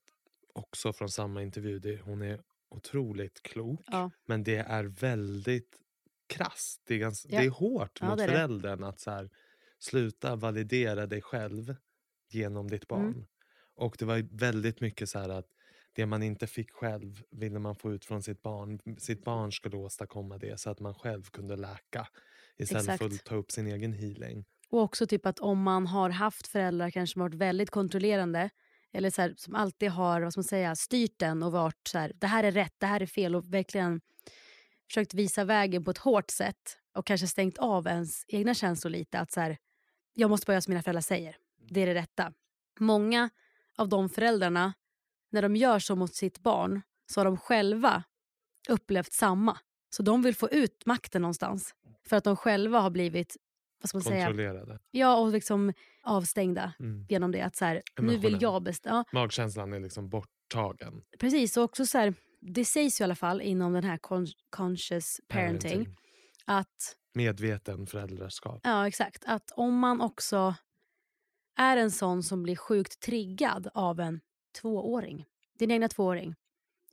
Speaker 1: också från samma intervju. Hon är otroligt klok.
Speaker 2: Ja.
Speaker 1: Men det är väldigt krasst. Det är, ganska,
Speaker 2: Ja.
Speaker 1: det är hårt
Speaker 2: Ja,
Speaker 1: mot
Speaker 2: det är det.
Speaker 1: föräldern att så här, sluta validera dig själv genom ditt barn.
Speaker 2: Mm.
Speaker 1: Och det var väldigt mycket så att det man inte fick själv ville man få ut från sitt barn. Sitt barn skulle åstadkomma det så att man själv kunde läka istället för
Speaker 2: Exakt.
Speaker 1: att ta upp sin egen healing.
Speaker 2: Och också typ att om man har haft föräldrar kanske varit väldigt kontrollerande eller så här, som alltid har vad ska man säga, styrt den och varit så här, det här är rätt, det här är fel och verkligen försökt visa vägen på ett hårt sätt och kanske stängt av ens egna känslor lite. Att så här, jag måste bara göra som mina föräldrar säger. Det är det rätta. Många av de föräldrarna, när de gör så mot sitt barn så har de själva upplevt samma. Så de vill få ut makten någonstans. För att de själva har blivit vad ska man säga,
Speaker 1: Kontrollerade.
Speaker 2: Ja, och liksom avstängda
Speaker 1: Mm.
Speaker 2: genom det. Att så här, nu vill jag bestämma. Ja,
Speaker 1: Magkänslan är liksom borttagen.
Speaker 2: precis, och också så här, det sägs ju i alla fall inom den här con- conscious parenting, att,
Speaker 1: Medveten föräldraskap.
Speaker 2: ja exakt, att om man också är en sån som blir sjukt triggad av en tvååring, din egna tvååring,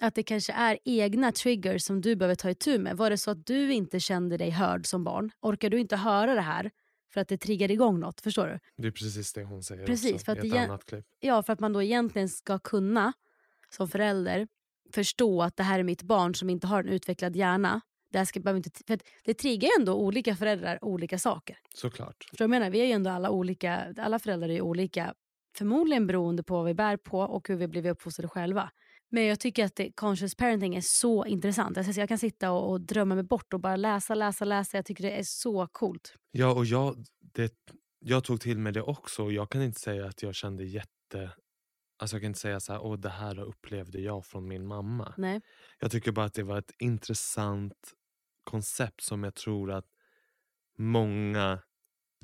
Speaker 2: att det kanske är egna triggers som du behöver ta itu med. Var det så att du inte kände dig hörd som barn, orkar du inte höra det här för att det triggar igång något, förstår du?
Speaker 1: Det är precis det hon säger
Speaker 2: Precis,
Speaker 1: också
Speaker 2: för att
Speaker 1: i ett annat klipp.
Speaker 2: Ja, för att man då egentligen ska kunna som förälder förstå att det här är mitt barn som inte har en utvecklad hjärna. Det, ska, behöver inte, för det triggar ju ändå olika föräldrar olika saker.
Speaker 1: Såklart.
Speaker 2: Vad jag menar? Vi är ju ändå alla olika, alla föräldrar är ju olika. Förmodligen beroende på vad vi bär på och hur vi blivit uppfostrade själva. Men jag tycker att det, conscious parenting är så intressant. Alltså jag kan sitta och, och drömma mig bort och bara läsa, läsa, läsa. Jag tycker det är så coolt.
Speaker 1: Ja, och jag, det, jag tog till mig det också. och Jag kan inte säga att jag kände jätte... Alltså jag kan inte säga så här, Åh, det här upplevde jag från min mamma.
Speaker 2: Nej.
Speaker 1: Jag tycker bara att det var ett intressant koncept som jag tror att många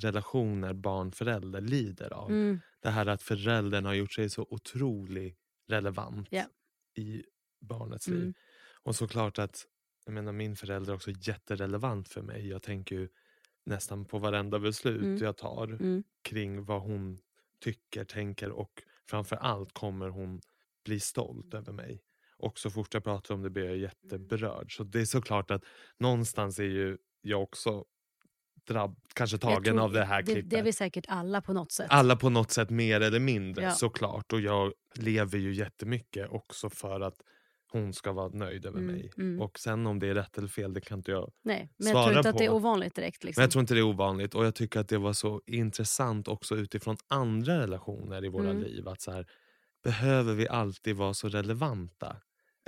Speaker 1: relationer barn-förälder lider av.
Speaker 2: Mm.
Speaker 1: Det här att föräldern har gjort sig så otroligt relevant
Speaker 2: Ja.
Speaker 1: i barnets
Speaker 2: Mm.
Speaker 1: liv. Och såklart att jag menar, min förälder är också jätterelevant för mig. Jag tänker ju nästan på varenda beslut
Speaker 2: Mm.
Speaker 1: jag tar
Speaker 2: Mm.
Speaker 1: kring vad hon tycker, tänker och framför allt kommer hon bli stolt över mig. Och så fort jag pratar om det blir jag jätteberörd. Så det är såklart att någonstans är ju jag också drabb, kanske tagen av det här
Speaker 2: det,
Speaker 1: klippet.
Speaker 2: det är vi säkert alla på något sätt.
Speaker 1: Alla på något sätt mer eller mindre
Speaker 2: Ja.
Speaker 1: såklart. Och jag lever ju jättemycket också för att hon ska vara nöjd över
Speaker 2: Mm,
Speaker 1: mig.
Speaker 2: mm.
Speaker 1: Och sen om det är rätt eller fel, det kan inte jag
Speaker 2: Nej, men jag
Speaker 1: svara
Speaker 2: tror inte att det är
Speaker 1: på.
Speaker 2: ovanligt direkt. Liksom.
Speaker 1: Men jag tror inte det är ovanligt och jag tycker att det var så intressant också utifrån andra relationer i våra
Speaker 2: Mm.
Speaker 1: liv. Att så här, behöver vi alltid vara så relevanta?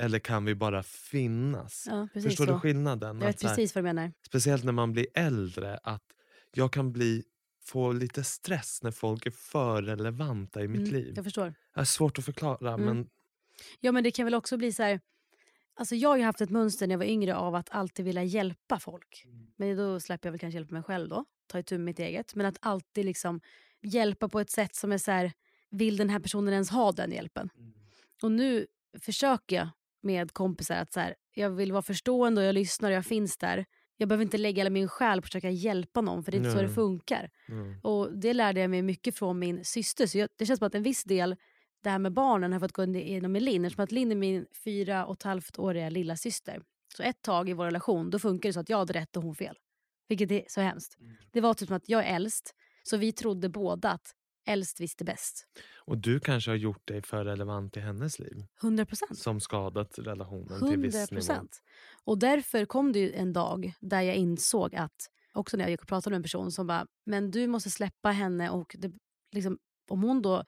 Speaker 1: Eller kan vi bara finnas?
Speaker 2: ja,
Speaker 1: Förstår
Speaker 2: så.
Speaker 1: du skillnaden?
Speaker 2: Jag vet
Speaker 1: här,
Speaker 2: precis vad du menar.
Speaker 1: speciellt när man blir äldre, att jag kan bli, få lite stress när folk är för relevanta i mitt
Speaker 2: Mm,
Speaker 1: liv.
Speaker 2: Jag förstår.
Speaker 1: Det är svårt att förklara
Speaker 2: Mm.
Speaker 1: men
Speaker 2: Ja men det kan väl också bli så här. Alltså jag har haft ett mönster när jag var yngre av att alltid vilja hjälpa folk.
Speaker 1: Mm.
Speaker 2: Men då släpper jag väl kanske hjälpa mig själv då. Ta itu med mitt eget. Men att alltid liksom hjälpa på ett sätt som är så här. Vill den här personen ens ha den hjälpen?
Speaker 1: Mm.
Speaker 2: Och nu försöker jag med kompisar att så här, jag vill vara förstående och jag lyssnar och jag finns där. Jag behöver inte lägga hela min själ på att försöka hjälpa någon för det är inte så det
Speaker 1: Nej.
Speaker 2: funkar.
Speaker 1: mm.
Speaker 2: Och det lärde jag mig mycket från min syster. Så jag, det känns som att en viss del, det här med barnen har fått gå igenom med Linn. Eftersom att Linn är min fyra och ett halvt åriga lilla syster. Så ett tag i vår relation då funkar det så att jag hade rätt och hon fel. Vilket är så hemskt. Det var typ som att jag är äldst. Så vi trodde båda att äldst visste bäst.
Speaker 1: Och du kanske har gjort dig för relevant i hennes liv.
Speaker 2: 100 procent.
Speaker 1: Som skadat relationen till
Speaker 2: 100
Speaker 1: viss nivå.
Speaker 2: Och därför kom det en dag där jag insåg att, också när jag gick och pratade med en person som bara, men du måste släppa henne och det, liksom, om hon då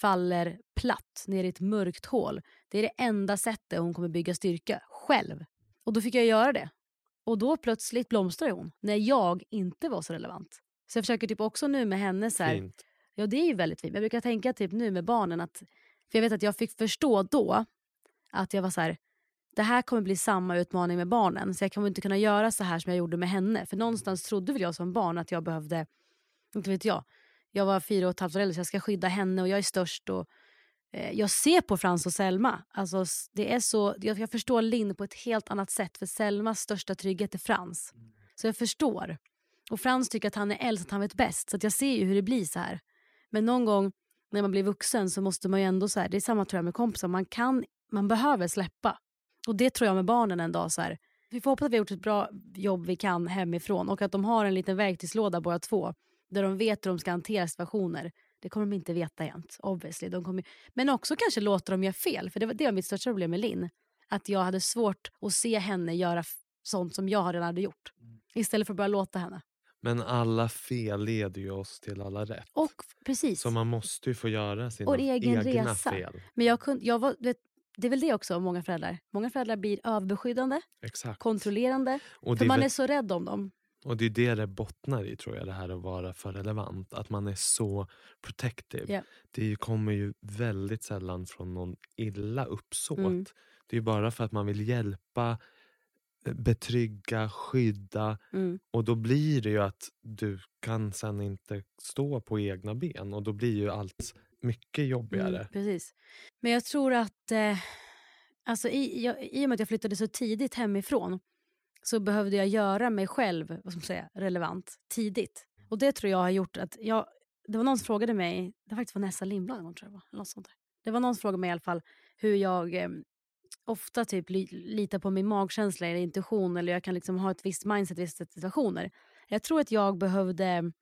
Speaker 2: faller platt ner i ett mörkt hål, det är det enda sättet hon kommer bygga styrka själv. Och då fick jag göra det. Och då plötsligt blomstrade hon, när jag inte var så relevant. Så jag försöker typ också nu med henne så här,
Speaker 1: Fint.
Speaker 2: Ja det är ju väldigt fint. Jag brukar tänka typ nu med barnen att, för jag vet att jag fick förstå då att jag var så här, det här kommer bli samma utmaning med barnen så jag kommer inte kunna göra så här som jag gjorde med henne. För någonstans trodde väl jag som barn att jag behövde, inte vet jag, jag var fyra och ett halvt år äldre så jag ska skydda henne och jag är störst. Och, eh, jag ser på Frans och Selma. Alltså, det är så, jag, jag förstår Linn på ett helt annat sätt för Selmas största trygghet är Frans. Så jag förstår. Och Frans tycker att han är äldst, att han vet bäst. Så jag ser ju hur det blir så här. Men någon gång när man blir vuxen så måste man ju ändå, så här, det är samma tror jag med kompisar, man, kan, man behöver släppa. Och det tror jag med barnen en dag. så här. Vi får hoppas att vi har gjort ett bra jobb vi kan hemifrån och att de har en liten verktygslåda båda två. Där de vet hur de ska hantera situationer. Det kommer de inte veta jämt, obviously. De kommer, men också kanske låta dem göra fel. För det var, det var mitt största problem med Linn. Att jag hade svårt att se henne göra sånt som jag redan hade gjort. Istället för att bara låta henne.
Speaker 1: Men alla fel leder ju oss till alla rätt.
Speaker 2: Och precis.
Speaker 1: Så man måste ju få göra sina
Speaker 2: Och egen
Speaker 1: egna
Speaker 2: resa.
Speaker 1: fel.
Speaker 2: Men jag kunde, jag var, vet, det är väl det också många föräldrar. Många föräldrar blir överbeskyddande,
Speaker 1: Exakt.
Speaker 2: kontrollerande.
Speaker 1: Och
Speaker 2: För man är så rädd om dem.
Speaker 1: och det är det det bottnar i tror jag, det här att vara för relevant. Att man är så protective.
Speaker 2: Ja.
Speaker 1: Det kommer ju väldigt sällan från någon illa uppsåt.
Speaker 2: Mm.
Speaker 1: Det är bara för att man vill hjälpa, betrygga, skydda.
Speaker 2: Mm.
Speaker 1: Och då blir det ju att du kan sen inte stå på egna ben och då blir ju allt mycket jobbigare.
Speaker 2: Mm, precis. Men jag tror att eh, alltså i, jag, i och med att jag flyttade så tidigt hemifrån så behövde jag göra mig själv vad ska man säga, relevant tidigt. Och det tror jag har gjort att jag, det var någon som frågade mig, det var faktiskt Vanessa Lindblad tror jag var, något sånt där. Det var någon som frågade mig i alla fall hur jag eh, ofta typ li, litar på min magkänsla eller intuition eller jag kan liksom ha ett visst mindset i vissa situationer. Jag tror att jag behövde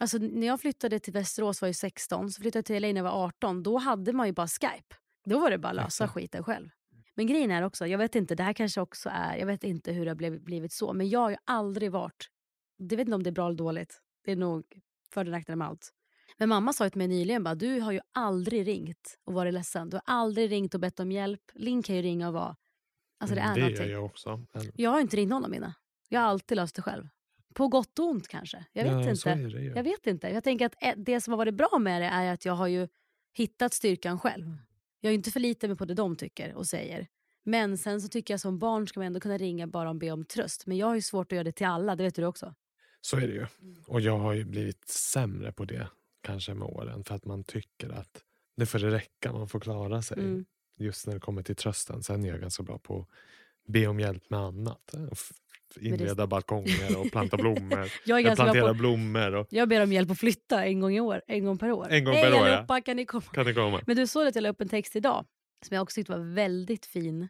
Speaker 2: Alltså, när jag flyttade till Västerås var jag 16, så flyttade jag till LA när jag var 18. Då hade man ju bara Skype. Då var det bara att lösa
Speaker 1: Exakt.
Speaker 2: skiten själv. Men grejen är också, jag vet inte, det här kanske också är, jag vet inte hur det har blivit, blivit så, men jag har ju aldrig varit, det vet inte om det är bra eller dåligt, det är nog för och nackdelar med allt. Men mamma sa till mig nyligen bara, du har ju aldrig ringt och varit ledsen. Du har aldrig ringt och bett om hjälp. Linn kan ju ringa och vara... Alltså det är
Speaker 1: Mm, det
Speaker 2: någonting.
Speaker 1: gör jag också.
Speaker 2: Jag har inte ringt någon av mina. Jag har alltid löst det själv. På gott och ont kanske. Jag vet
Speaker 1: ja,
Speaker 2: inte.
Speaker 1: är det.
Speaker 2: Jag vet inte. Jag tänker att eh, det som har varit bra med det är att jag har ju hittat styrkan själv. Jag är inte förlitar mig på det de tycker och säger. Men sen så tycker jag som barn ska man ändå kunna ringa bara och be om tröst. Men jag har ju svårt att göra det till alla, det vet du också.
Speaker 1: Så är det ju. Och jag har ju blivit sämre på det kanske med åren. För att man tycker att det får det räcka, man får klara sig.
Speaker 2: Mm.
Speaker 1: Just när det kommer till trösten. Sen är jag ganska bra på att be om hjälp med annat. Inreda balkonger och planta blommor.
Speaker 2: Jag är ganska bra på...
Speaker 1: blommor. Och,
Speaker 2: Jag ber om hjälp att flytta en gång, i år, en gång per år.
Speaker 1: En gång
Speaker 2: Hej
Speaker 1: per år, ja.
Speaker 2: allihopa, kan ni komma?
Speaker 1: kan det komma?
Speaker 2: Men du såg att jag la upp en text idag som jag också tyckte var väldigt fin.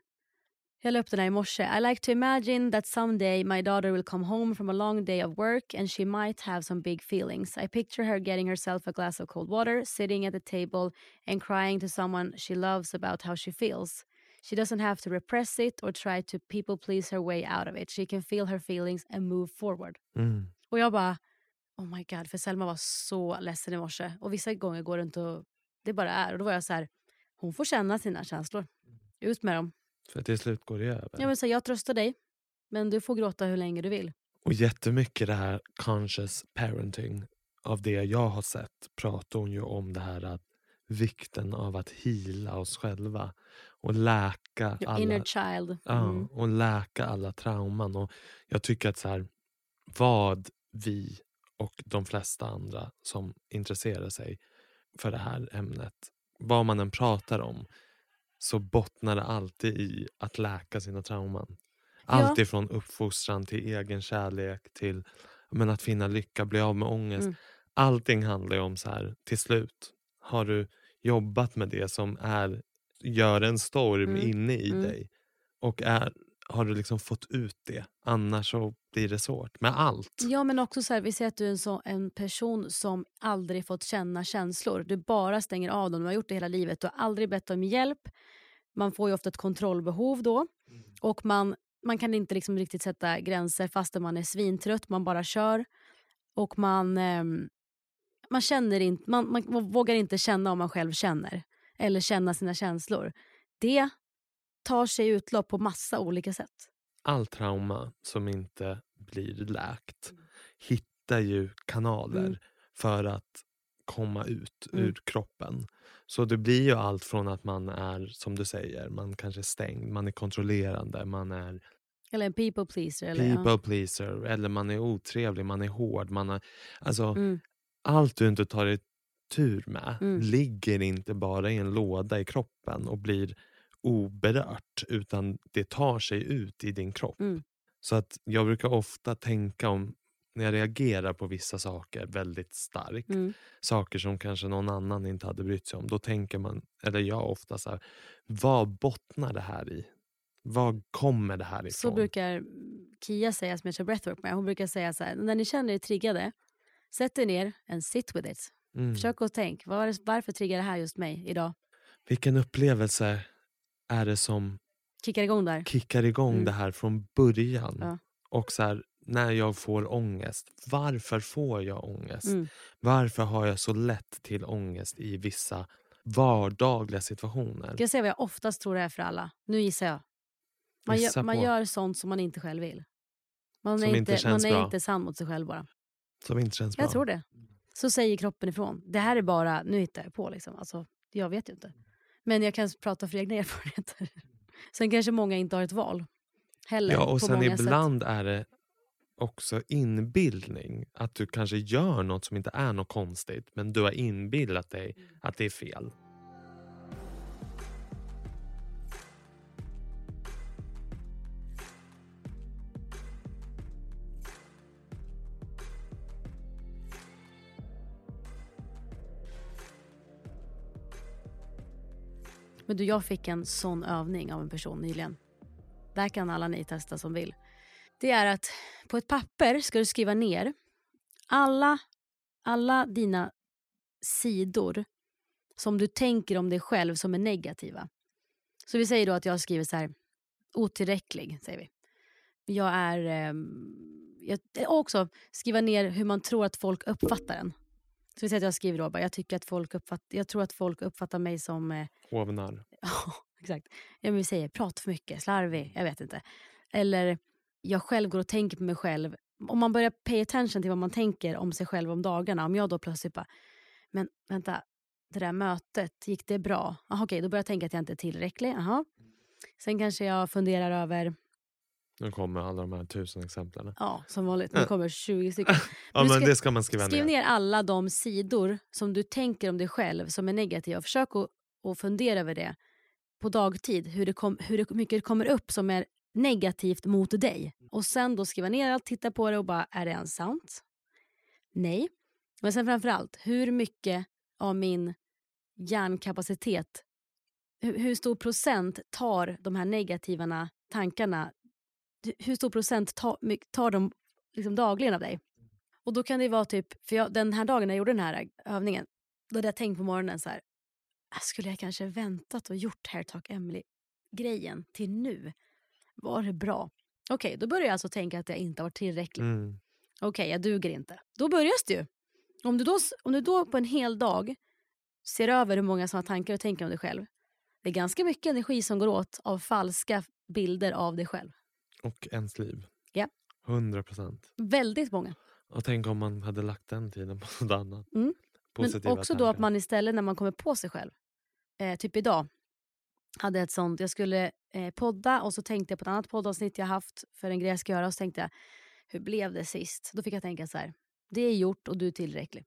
Speaker 2: Jag la upp den här i morse. I like to imagine that someday my daughter will come home from a long day of work and she might have some big feelings. I picture her getting herself a glass of cold water, sitting at the table and crying to someone she loves about how she feels. She doesn't have to repress it or try to people please her way out of it. She can feel her feelings and move forward.
Speaker 1: Mm.
Speaker 2: Och jag bara, oh my god, för Selma var så ledsen i morse. Och vissa gånger går det inte och det bara är. Och då var jag så här, hon får känna sina känslor. Ut med dem.
Speaker 1: För till slut går det över.
Speaker 2: Jag, vill säga, jag tröstar dig, men du får gråta hur länge du vill.
Speaker 1: Och jättemycket det här conscious parenting. Av det jag har sett pratar hon ju om det här att vikten av att hila oss själva. Och läka
Speaker 2: Your
Speaker 1: alla,
Speaker 2: inner child.
Speaker 1: ja,
Speaker 2: Mm.
Speaker 1: och läka alla trauman. Och jag tycker att så här, vad vi och de flesta andra som intresserar sig för det här ämnet, vad man än pratar om, så bottnar det alltid i att läka sina trauman. Allt ifrån uppfostran till egen kärlek till men att finna lycka, bli av med ångest.
Speaker 2: Mm.
Speaker 1: Allting handlar ju om så här, till slut har du jobbat med det som är, gör en storm
Speaker 2: Mm.
Speaker 1: inne i
Speaker 2: Mm.
Speaker 1: dig. Och är, har du liksom fått ut det, annars så blir det svårt med allt.
Speaker 2: Ja men också så här, vi säger att du är en, så, en person som aldrig fått känna känslor. Du bara stänger av dem, du har gjort det hela livet. Du har aldrig bett om hjälp. Man får ju ofta ett kontrollbehov då. Och man, man kan inte liksom riktigt sätta gränser fastän man är svintrött, man bara kör. Och man, ehm, man, känner inte, man, man vågar inte känna om man själv känner. Eller känna sina känslor. Det tar sig utlopp på massa olika sätt.
Speaker 1: all trauma som inte blir läkt hittar ju kanaler
Speaker 2: Mm.
Speaker 1: för att komma ut
Speaker 2: Mm.
Speaker 1: ur kroppen. Så det blir ju allt från att man är, som du säger, man kanske är stängd, man är kontrollerande, man är
Speaker 2: Eller en people pleaser. Eller, ja.
Speaker 1: people pleaser, eller man är otrevlig, man är hård. Man är, alltså,
Speaker 2: Mm.
Speaker 1: Allt du inte tar i tur med
Speaker 2: Mm.
Speaker 1: ligger inte bara i en låda i kroppen och blir oberört utan det tar sig ut i din kropp.
Speaker 2: Mm.
Speaker 1: Så att jag brukar ofta tänka om när jag reagerar på vissa saker väldigt starkt,
Speaker 2: Mm.
Speaker 1: saker som kanske någon annan inte hade brytt sig om, då tänker man, eller jag ofta så här, vad bottnar det här i? Vad kommer det här ifrån?
Speaker 2: Så brukar Kia säga som jag kör breathwork med. Hon brukar säga så här, när ni känner er triggade, sätt er ner and sit with it.
Speaker 1: Mm.
Speaker 2: Försök att tänka, var, varför triggar det här just mig idag?
Speaker 1: Vilken upplevelse är det som
Speaker 2: Kickar igång där.
Speaker 1: kickar igång
Speaker 2: Mm.
Speaker 1: det här från början?
Speaker 2: Ja.
Speaker 1: Och så här, när jag får ångest, varför får jag ångest?
Speaker 2: Mm.
Speaker 1: Varför har jag så lätt till ångest i vissa vardagliga situationer?
Speaker 2: Ska jag säga vad jag oftast tror det är för alla? Nu gissar jag. Man,
Speaker 1: Gissa
Speaker 2: gör, man gör sånt som man inte själv vill. Man
Speaker 1: Som
Speaker 2: är,
Speaker 1: inte
Speaker 2: inte, man är
Speaker 1: bra.
Speaker 2: inte sann mot sig själv bara.
Speaker 1: Som inte känns bra.
Speaker 2: Jag tror det. Så säger kroppen ifrån. Det här är bara, nu hittar jag på liksom. Alltså, jag vet ju inte. Men jag kan prata för egna erfarenheter. Sen kanske många inte har ett val. Heller,
Speaker 1: Ja, och sen
Speaker 2: många sätt.
Speaker 1: ibland är det också inbildning. Att du kanske gör något som inte är något konstigt men du har inbillat dig att det är fel.
Speaker 2: Men du, jag fick en sån övning av en person nyligen. Där kan alla ni testa som vill. Det är att på ett papper ska du skriva ner alla, alla dina sidor som du tänker om dig själv som är negativa. Så vi säger då att jag skriver så här, otillräcklig, säger vi. Jag är... Eh, jag, också skriva ner hur man tror att folk uppfattar en. Så vi säger att jag skriver då bara, jag, tycker att folk uppfatt, jag tror att folk uppfattar mig som... Eh,
Speaker 1: Hovnarr.
Speaker 2: Ja, exakt. Ja, men vi säger pratar för mycket, slarvig, jag vet inte. Eller jag själv går och tänker på mig själv. Om man börjar pay attention till vad man tänker om sig själv om dagarna. Om jag då plötsligt bara, men vänta, det där mötet, gick det bra? Aha, okej, då börjar jag tänka att jag inte är tillräcklig. Aha. Sen kanske jag funderar över,
Speaker 1: Nu kommer alla de här tusen exemplen.
Speaker 2: ja som vanligt, nu kommer 20 stycken.
Speaker 1: Ja, men
Speaker 2: ska-
Speaker 1: det ska man skriva
Speaker 2: Skriv
Speaker 1: ner.
Speaker 2: ner alla de sidor som du tänker om dig själv som är negativa. Försök att, att fundera över det på dagtid. Hur, det kom, hur det, mycket det kommer upp som är negativt mot dig. Och sen då skriva ner allt, titta på det och bara, är det ens sant? Nej. Men sen framförallt, hur mycket av min hjärnkapacitet, hur, hur stor procent tar de här negativa tankarna, hur stor procent tar, tar de liksom dagligen av dig? Och då kan det vara typ, för jag, den här dagen när jag gjorde den här övningen, då hade jag tänkt på morgonen så här, "Ah, skulle jag kanske väntat och gjort Hair Talk Emily-grejen till nu? Var det bra? Okej, då börjar jag alltså tänka att jag inte har varit tillräcklig.
Speaker 1: Mm.
Speaker 2: Okej, jag duger inte. Då börjar det ju. Om du, då, om du då på en hel dag ser över hur många sådana tankar du tänker om dig själv. Det är ganska mycket energi som går åt av falska bilder av dig själv.
Speaker 1: Och ens liv.
Speaker 2: Ja.
Speaker 1: 100 procent.
Speaker 2: Väldigt många.
Speaker 1: Och tänk om man hade lagt den tiden på något annat.
Speaker 2: Mm.
Speaker 1: Positiva
Speaker 2: Men också då att
Speaker 1: tankar.
Speaker 2: man istället när man kommer på sig själv. Eh, typ idag hade ett sånt, jag skulle eh, podda och så tänkte jag på ett annat poddavsnitt jag haft för en grej jag ska göra och så tänkte jag, hur blev det sist? Då fick jag tänka så här, det är gjort och du är tillräcklig.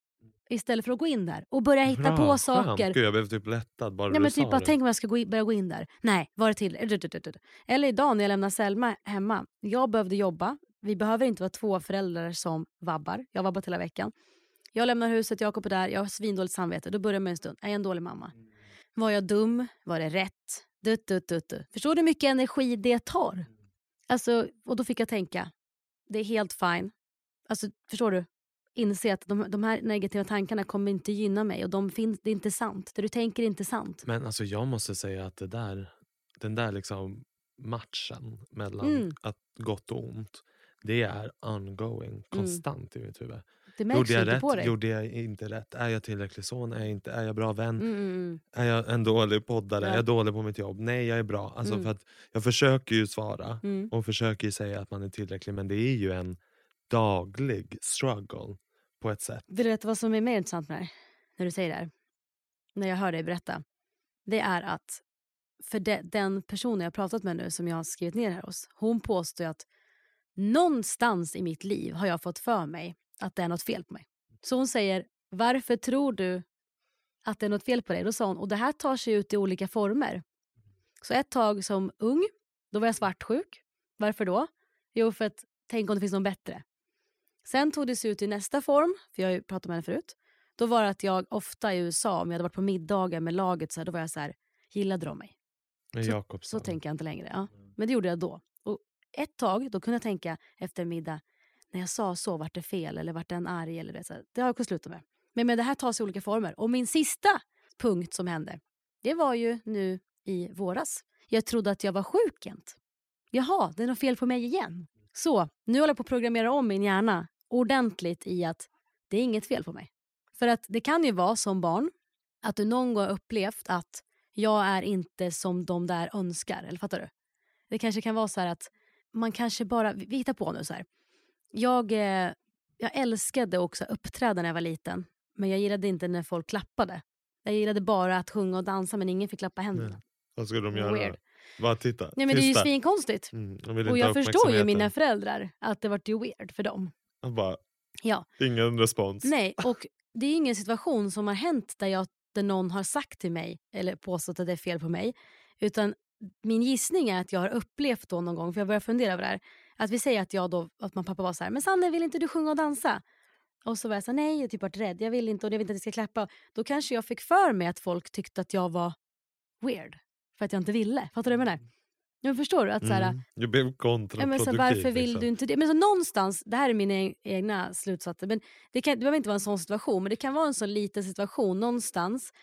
Speaker 2: Istället för att gå in där och börja hitta
Speaker 1: Bra,
Speaker 2: på saker.
Speaker 1: Gud, jag blev typ lättad bara du
Speaker 2: men typ bara,
Speaker 1: det.
Speaker 2: tänk om jag ska gå in, börja gå in där. Nej, var det till? Eller idag när jag lämnar Selma hemma. Jag behövde jobba. Vi behöver inte vara två föräldrar som vabbar. Jag har vabbat hela veckan. Jag lämnar huset, Jakob är där, jag har svindåligt samvete. Då börjar jag med en stund. Är jag en dålig mamma? Var jag dum? Var det rätt? Dut, dut, dut, dut. Förstår du hur mycket energi det tar? Alltså, och då fick jag tänka, det är helt fine. Alltså, förstår du? Inse att de, de här negativa tankarna kommer inte gynna mig och de finns, det är inte sant. Det du tänker är inte sant.
Speaker 1: Men alltså jag måste säga att det där, den där liksom matchen mellan
Speaker 2: Mm.
Speaker 1: att gott och ont. Det är ongoing, konstant i mitt huvud.
Speaker 2: Det märks
Speaker 1: Gjorde jag
Speaker 2: inte
Speaker 1: rätt?
Speaker 2: på dig.
Speaker 1: Gjorde jag inte rätt? Är jag tillräcklig son? Är jag, inte, är jag bra vän?
Speaker 2: Mm, mm, mm.
Speaker 1: Är jag en dålig poddare?
Speaker 2: Ja.
Speaker 1: Är jag dålig på mitt jobb? Nej, jag är bra. Alltså
Speaker 2: Mm.
Speaker 1: för att jag försöker ju svara
Speaker 2: Mm.
Speaker 1: och försöker ju säga att man är tillräcklig men det är ju en daglig struggle på ett sätt.
Speaker 2: Vill du veta vad som är mer intressant med det här? När du säger det här? När jag hör dig berätta. Det är att för de, den personen jag pratat med nu som jag har skrivit ner här hos. Hon påstår att någonstans i mitt liv har jag fått för mig att det är något fel på mig. Så hon säger, varför tror du att det är något fel på dig? Då sa hon, och det här tar sig ut i olika former. Så ett tag som ung, då var jag svartsjuk. Varför då? Jo, för att tänk om det finns någon bättre. Sen tog det sig ut i nästa form, för jag har ju pratat med henne förut. Då var det att jag ofta i USA, om jag hade varit på middagar med laget, så här, då var jag så här, gillade de mig?
Speaker 1: Med
Speaker 2: Så-
Speaker 1: Jakobsson.
Speaker 2: Så tänker jag inte längre. Ja. Men det gjorde jag då. Och ett tag, då kunde jag tänka efter middag, när jag sa så, vart det fel eller vart den arg? Eller det, så här, det har jag kunnat sluta med. Men, men det här tar sig i olika former. Och min sista punkt som hände, det var ju nu i våras. Jag trodde att jag var sjuk jämt. Jaha, det är något fel på mig igen. Så, nu håller jag på att programmera om min hjärna ordentligt i att det är inget fel på mig. För att det kan ju vara som barn att du någon gång har upplevt att jag är inte som de där önskar. Eller fattar du? Det kanske kan vara så här att man kanske bara, vi hittar på nu så här. Jag, eh, jag älskade också uppträda när jag var liten. Men jag gillade inte när folk klappade. Jag gillade bara att sjunga och dansa men ingen fick klappa händerna.
Speaker 1: Nej. Vad skulle de göra?
Speaker 2: Weird.
Speaker 1: Bara titta.
Speaker 2: Nej, men det är ju svinkonstigt.
Speaker 1: Mm,
Speaker 2: Och jag förstår ju mina föräldrar att det vart ju weird för dem.
Speaker 1: Jag bara,
Speaker 2: Ja.
Speaker 1: ingen respons.
Speaker 2: Nej, och det är ingen situation som har hänt där, jag, där någon har sagt till mig eller påstått att det är fel på mig. Utan min gissning är att jag har upplevt då någon gång, för jag börjar fundera över det här. Att vi säger att jag då, att min pappa var så här, men Sanne vill inte du sjunga och dansa? Och så var jag så här, nej jag har typ varit rädd, jag vill inte och jag vill inte att ni ska klappa. Då kanske jag fick för mig att folk tyckte att jag var weird. För att jag inte ville. Fattar du vad jag menar? Men förstår du? Att så här,
Speaker 1: Mm. Du blev
Speaker 2: Ja, men
Speaker 1: kontraproduktiv.
Speaker 2: så varför vill
Speaker 1: liksom.
Speaker 2: du inte det? Men så någonstans, det här är mina e- egna slutsatser, men det, kan, det behöver inte vara en sån situation, men det kan vara en sån liten situation någonstans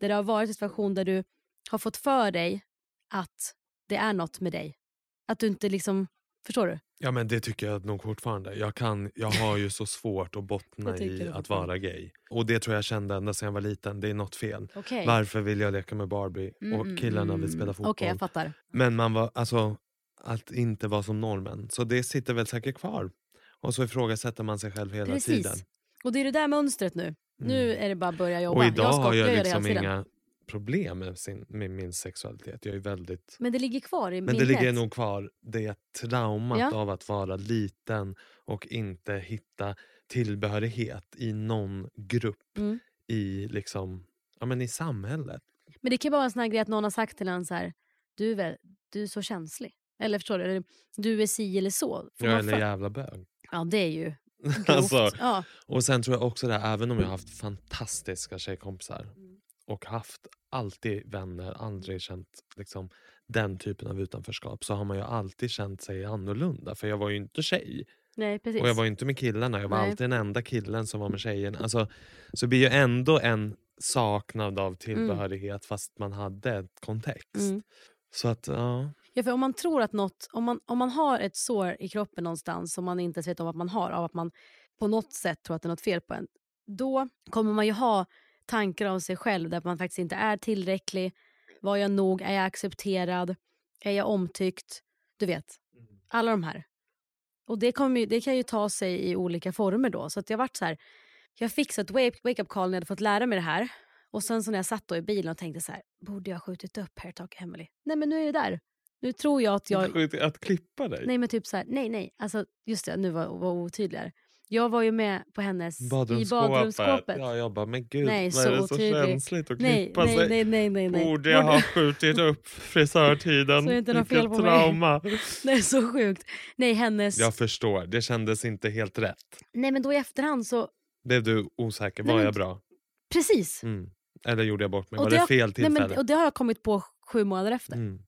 Speaker 2: där det har varit en situation där du har fått för dig att det är något med dig. Att du inte liksom Förstår du?
Speaker 1: Ja men det tycker jag nog fortfarande. Jag, kan, jag har ju så svårt att bottna
Speaker 2: Jag
Speaker 1: i att vara gay. Och det tror jag kände ända sedan jag var liten. Det är något fel.
Speaker 2: Okej.
Speaker 1: Varför vill jag leka med Barbie
Speaker 2: Mm,
Speaker 1: och
Speaker 2: mm,
Speaker 1: killarna vill
Speaker 2: mm.
Speaker 1: spela fotboll?
Speaker 2: Okej, jag fattar.
Speaker 1: Men man var, alltså, att inte vara som normen. Så det sitter väl säkert kvar. Och så ifrågasätter man sig själv hela
Speaker 2: Precis.
Speaker 1: tiden.
Speaker 2: Och det är det där mönstret nu. Nu är det bara att börja jobba.
Speaker 1: Och idag
Speaker 2: ska
Speaker 1: har jag liksom inga problem med, sin, med min sexualitet. Jag är väldigt...
Speaker 2: Men det ligger kvar i
Speaker 1: Men
Speaker 2: minnet.
Speaker 1: det ligger nog kvar, det traumat
Speaker 2: Ja.
Speaker 1: av att vara liten och inte hitta tillbehörighet i någon grupp
Speaker 2: Mm.
Speaker 1: i, liksom, ja, men i samhället.
Speaker 2: Men det kan bara vara en sån grej att någon har sagt till en så här, du är, du är så känslig. Eller förstår du? Eller, Du är si eller så.
Speaker 1: Jag är
Speaker 2: för-
Speaker 1: jävla bög.
Speaker 2: ja, det är ju.
Speaker 1: Alltså,
Speaker 2: ja.
Speaker 1: och sen tror jag också det här, även om jag har haft fantastiska tjejkompisar och haft alltid vänner, aldrig känt liksom, den typen av utanförskap så har man ju alltid känt sig annorlunda. För jag var ju inte tjej.
Speaker 2: Nej.
Speaker 1: Och jag var ju inte med killarna, jag var
Speaker 2: Nej.
Speaker 1: alltid den enda killen som var med tjejerna. Alltså, så det blir ju ändå en saknad av tillbehörighet fast man hade ett kontext.
Speaker 2: Mm.
Speaker 1: Så att, ja.
Speaker 2: Ja, för om man tror att något, om man, om man har ett sår i kroppen någonstans som man inte ens vet om att man har, av att man på något sätt tror att det är något fel på en, då kommer man ju ha tankar om sig själv där man faktiskt inte är tillräcklig. Var jag nog? Är jag accepterad? Är jag omtyckt? Du vet, alla de här. Och det, ju- det kan ju ta sig i olika former då. Så att jag varit så här, jag fick så ett wake- wake-up call när jag hade fått lära mig det här. Och sen så när jag satt då i bilen och tänkte så här, borde jag skjutit upp Hair Talk Emily? Nej men nu är det där. Nu tror jag att jag...
Speaker 1: Att klippa dig?
Speaker 2: Nej men typ så här, nej nej. Alltså just det, nu var var otydligare. Jag var ju med på hennes i badrumsskåpet.
Speaker 1: Ja, jag bara, men gud,
Speaker 2: Nej,
Speaker 1: vad
Speaker 2: så
Speaker 1: är det så
Speaker 2: otydlig.
Speaker 1: känsligt att
Speaker 2: nej,
Speaker 1: klippa
Speaker 2: nej,
Speaker 1: sig?
Speaker 2: nej, nej, nej, nej.
Speaker 1: Borde jag ha skjutit upp frisörtiden?
Speaker 2: Så det är inte något fel på mig.
Speaker 1: trauma.
Speaker 2: Det är så sjukt. Nej, hennes...
Speaker 1: Jag förstår, det kändes inte helt rätt.
Speaker 2: Nej men då i efterhand så,
Speaker 1: Blev du osäker?
Speaker 2: Nej,
Speaker 1: Var
Speaker 2: men-
Speaker 1: jag bra?
Speaker 2: precis.
Speaker 1: Mm. Eller gjorde jag bort mig?
Speaker 2: Och
Speaker 1: Var
Speaker 2: det
Speaker 1: det fel
Speaker 2: Nej,
Speaker 1: tillfälle?
Speaker 2: men, och det har jag kommit på sju månader efter.
Speaker 1: mm.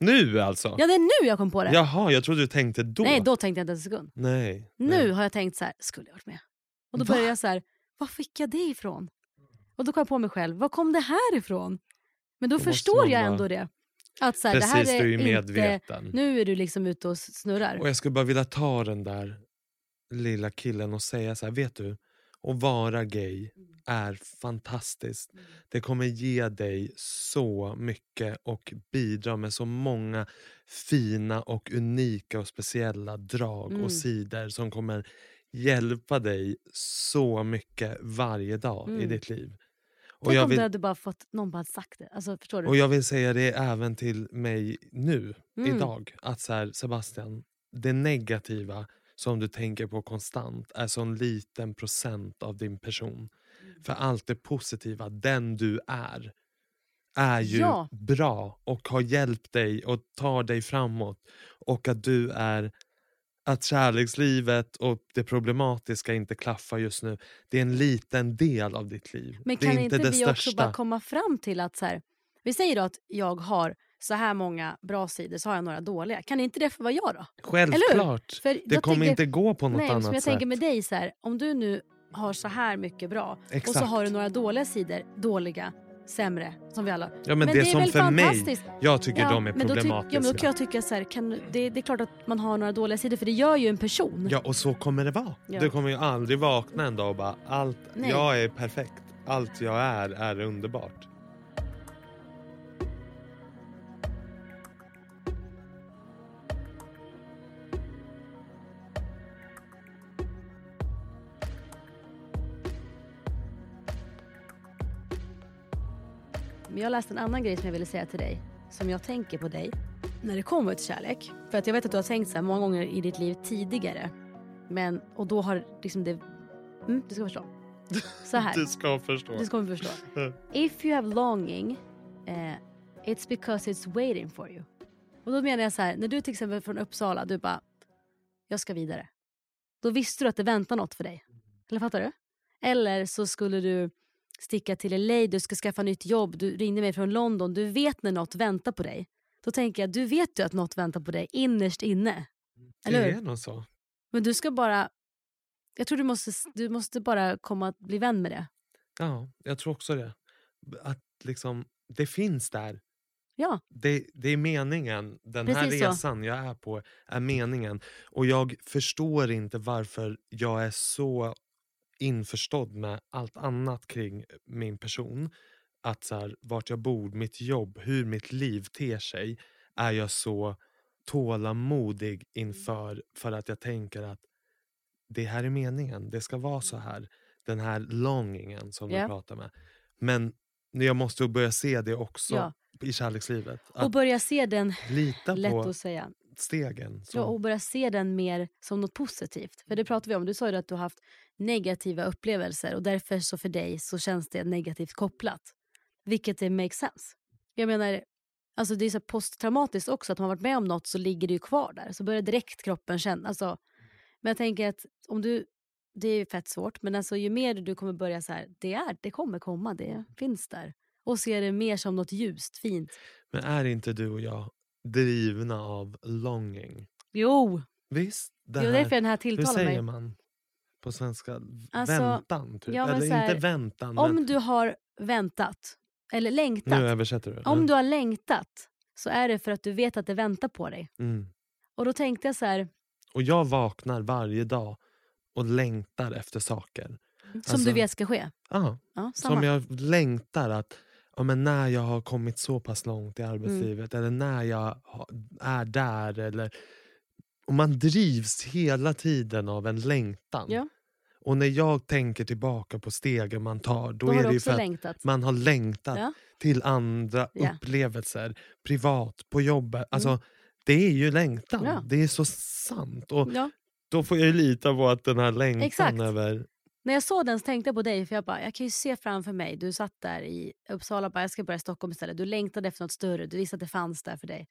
Speaker 1: Nu alltså?
Speaker 2: Ja det är nu jag kom på det.
Speaker 1: Jaha, jag trodde du tänkte då.
Speaker 2: Nej då tänkte jag inte en sekund.
Speaker 1: Nej.
Speaker 2: Nu
Speaker 1: nej.
Speaker 2: har jag tänkt så här, skulle jag varit med? Och då
Speaker 1: Va?
Speaker 2: började jag så här, var fick jag det ifrån? Och då kom jag på mig själv, var kom det här ifrån? Men då,
Speaker 1: Då
Speaker 2: förstår jag ändå det. Att så här,
Speaker 1: Precis,
Speaker 2: det här
Speaker 1: du
Speaker 2: är,
Speaker 1: är ju
Speaker 2: inte,
Speaker 1: medveten.
Speaker 2: nu är du liksom ute och snurrar.
Speaker 1: Och jag skulle bara vilja ta den där lilla killen och säga så här, vet du? Att vara gay är fantastiskt. Det kommer ge dig så mycket och bidra med så många fina och unika och speciella drag
Speaker 2: Mm.
Speaker 1: och sidor som kommer hjälpa dig så mycket varje dag i
Speaker 2: Mm.
Speaker 1: ditt liv. Och
Speaker 2: Tänk
Speaker 1: jag,
Speaker 2: om du
Speaker 1: vill,
Speaker 2: hade bara fått, någon bara sagt det. Alltså, förstår du?
Speaker 1: och jag vill säga det även till mig nu,
Speaker 2: Mm.
Speaker 1: idag. Att så här, Sebastian, det negativa som du tänker på konstant är så en liten procent av din person.
Speaker 2: Mm.
Speaker 1: För allt det positiva, den du är, är ju
Speaker 2: Ja.
Speaker 1: bra och har hjälpt dig och tar dig framåt. Och att du är att kärlekslivet och det problematiska inte klaffar just nu, det är en liten del av ditt liv.
Speaker 2: Men
Speaker 1: det
Speaker 2: kan
Speaker 1: är
Speaker 2: inte
Speaker 1: inte det
Speaker 2: vi
Speaker 1: största.
Speaker 2: också bara komma fram till att så här, vi säger då att jag har så här många bra sidor så har jag några dåliga. Kan inte det få vara jag då?
Speaker 1: Självklart. Det kommer
Speaker 2: tänker-
Speaker 1: inte gå på något
Speaker 2: Nej, men
Speaker 1: annat
Speaker 2: som jag
Speaker 1: sätt.
Speaker 2: tänker med dig så här, om du nu har så här mycket bra och så
Speaker 1: Exakt.
Speaker 2: har du några dåliga sidor, dåliga, sämre, som vi alla.
Speaker 1: Ja, men, det,
Speaker 2: är
Speaker 1: som
Speaker 2: väl
Speaker 1: för mig, jag tycker de är
Speaker 2: men då
Speaker 1: problematiska.
Speaker 2: ja, men då kan jag tycka så här, kan, det, det är klart att man har några dåliga sidor för det gör ju en person.
Speaker 1: Ja, och så kommer det vara.
Speaker 2: Ja.
Speaker 1: Du kommer ju aldrig vakna en dag och bara allt,
Speaker 2: Nej.
Speaker 1: jag är perfekt. Allt jag är är underbart.
Speaker 2: Men jag läste en annan grej som jag ville säga till dig. Som jag tänker på dig när det kommer till kärlek. För att jag vet att du har tänkt så här många gånger i ditt liv tidigare. Men, och då har liksom det... Mm, du ska förstå. Så här.
Speaker 1: Du ska förstå.
Speaker 2: Du kommer förstå. If you have longing, eh, it's because it's waiting for you. Och då menar jag så här, när du till exempel från Uppsala, du bara, jag ska vidare. Då visste du att det väntar något för dig. Eller fattar du? Eller så skulle du sticka till LA, du ska skaffa nytt jobb, du ringde mig från London, du vet när något väntar på dig. Då tänker jag, du vet ju att något väntar på dig innerst inne. Eller
Speaker 1: det är nog så.
Speaker 2: Men du ska bara, jag tror du måste, du måste bara komma att bli vän med det.
Speaker 1: Ja, jag tror också det. Att liksom, det finns där.
Speaker 2: Ja,
Speaker 1: Det, det är meningen. Den här
Speaker 2: Precis så.
Speaker 1: resan jag är på är meningen. Och jag förstår inte varför jag är så införstådd med allt annat kring min person. Att så här, vart jag bor, mitt jobb, hur mitt liv ter sig är jag så tålamodig inför för att jag tänker att det här är meningen, det ska vara så här. Den här longingen som
Speaker 2: Ja.
Speaker 1: du pratar med. Men jag måste börja se det också
Speaker 2: Ja.
Speaker 1: i kärlekslivet.
Speaker 2: och
Speaker 1: Att
Speaker 2: börja se den,
Speaker 1: lita
Speaker 2: lätt
Speaker 1: på
Speaker 2: att säga,
Speaker 1: stegen. Så.
Speaker 2: ja, och börja se den mer som något positivt. För det pratade vi om, du sa ju att du har haft negativa upplevelser och därför så för dig så känns det negativt kopplat. Vilket det makes sense. Jag menar, alltså det är så här posttraumatiskt också, att man har varit med om något så ligger det ju kvar där. Så börjar direkt kroppen känna. Alltså, men jag tänker att om du, det är ju fett svårt, men alltså ju mer du kommer börja så här, det är, det kommer komma, det finns där. Och se det mer som något ljust, fint.
Speaker 1: Men är inte du och jag drivna av longing?
Speaker 2: Jo,
Speaker 1: Visst? Det
Speaker 2: det är
Speaker 1: här,
Speaker 2: därför den här
Speaker 1: hur
Speaker 2: tilltalar
Speaker 1: säger
Speaker 2: mig.
Speaker 1: man på svenska?
Speaker 2: Alltså,
Speaker 1: väntan? Typ.
Speaker 2: ja,
Speaker 1: Eller
Speaker 2: här,
Speaker 1: inte väntan,
Speaker 2: Om
Speaker 1: men
Speaker 2: du har väntat, eller längtat,
Speaker 1: nu översätter du.
Speaker 2: om du har längtat så är det för att du vet att det väntar på dig.
Speaker 1: Mm.
Speaker 2: Och då tänkte jag så här,
Speaker 1: Och jag vaknar varje dag och längtar efter saker.
Speaker 2: som
Speaker 1: Alltså,
Speaker 2: du vet ska ske.
Speaker 1: Ja,
Speaker 2: Ja,
Speaker 1: som jag längtar att ja, men när jag har kommit så pass långt i
Speaker 2: Mm.
Speaker 1: arbetslivet eller när jag är där. Eller, och man drivs hela tiden av en längtan.
Speaker 2: Ja.
Speaker 1: Och när jag tänker tillbaka på stegen man tar då,
Speaker 2: Då
Speaker 1: är det ju för att
Speaker 2: längtat.
Speaker 1: man har längtat
Speaker 2: Ja.
Speaker 1: till andra
Speaker 2: Ja.
Speaker 1: upplevelser. Privat, på jobbet. Alltså, Det är ju längtan.
Speaker 2: Mm. Ja.
Speaker 1: Det är så sant. Och. Då får jag ju lita på att den här längtan
Speaker 2: Exakt.
Speaker 1: över...
Speaker 2: När jag såg den så tänkte jag på dig, för jag bara, jag kan ju se framför mig, du satt där i Uppsala, bara, jag ska börja i Stockholm istället. Du längtade efter något större, du visste att det fanns där för dig.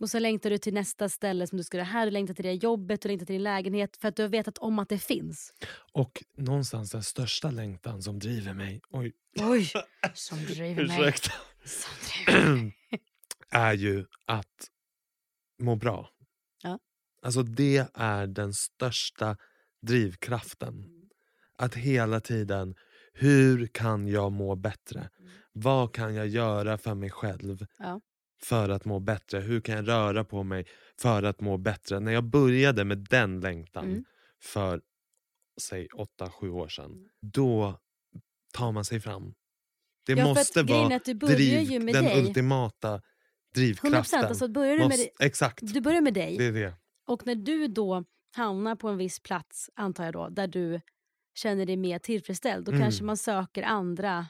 Speaker 2: Och så längtar du till nästa ställe som du ska göra här, du längtar till det jobbet, du längtar till din lägenhet för att du har vetat om att det finns.
Speaker 1: Och någonstans den största längtan som driver mig, oj,
Speaker 2: Oj, som driver mig.
Speaker 1: ursäkta,
Speaker 2: Som driver mig.
Speaker 1: är ju att må bra.
Speaker 2: Ja.
Speaker 1: Alltså det är den största drivkraften. Att hela tiden, hur kan jag må bättre? Vad kan jag göra för mig själv
Speaker 2: Ja.
Speaker 1: För att må bättre? Hur kan jag röra på mig för att må bättre? När jag började med den längtan
Speaker 2: Mm.
Speaker 1: för säg 8-7 år sedan, då tar man sig fram. Det
Speaker 2: Ja, att
Speaker 1: måste vara
Speaker 2: att du börjar
Speaker 1: driv,
Speaker 2: med
Speaker 1: den
Speaker 2: dig.
Speaker 1: ultimata
Speaker 2: 100
Speaker 1: drivkraften.
Speaker 2: Alltså, börjar du, med,
Speaker 1: Måste, exakt,
Speaker 2: du börjar med dig
Speaker 1: det är det.
Speaker 2: och när du då hamnar på en viss plats, antar jag då, där du känner dig mer tillfredsställd, då
Speaker 1: Mm.
Speaker 2: kanske man söker andra,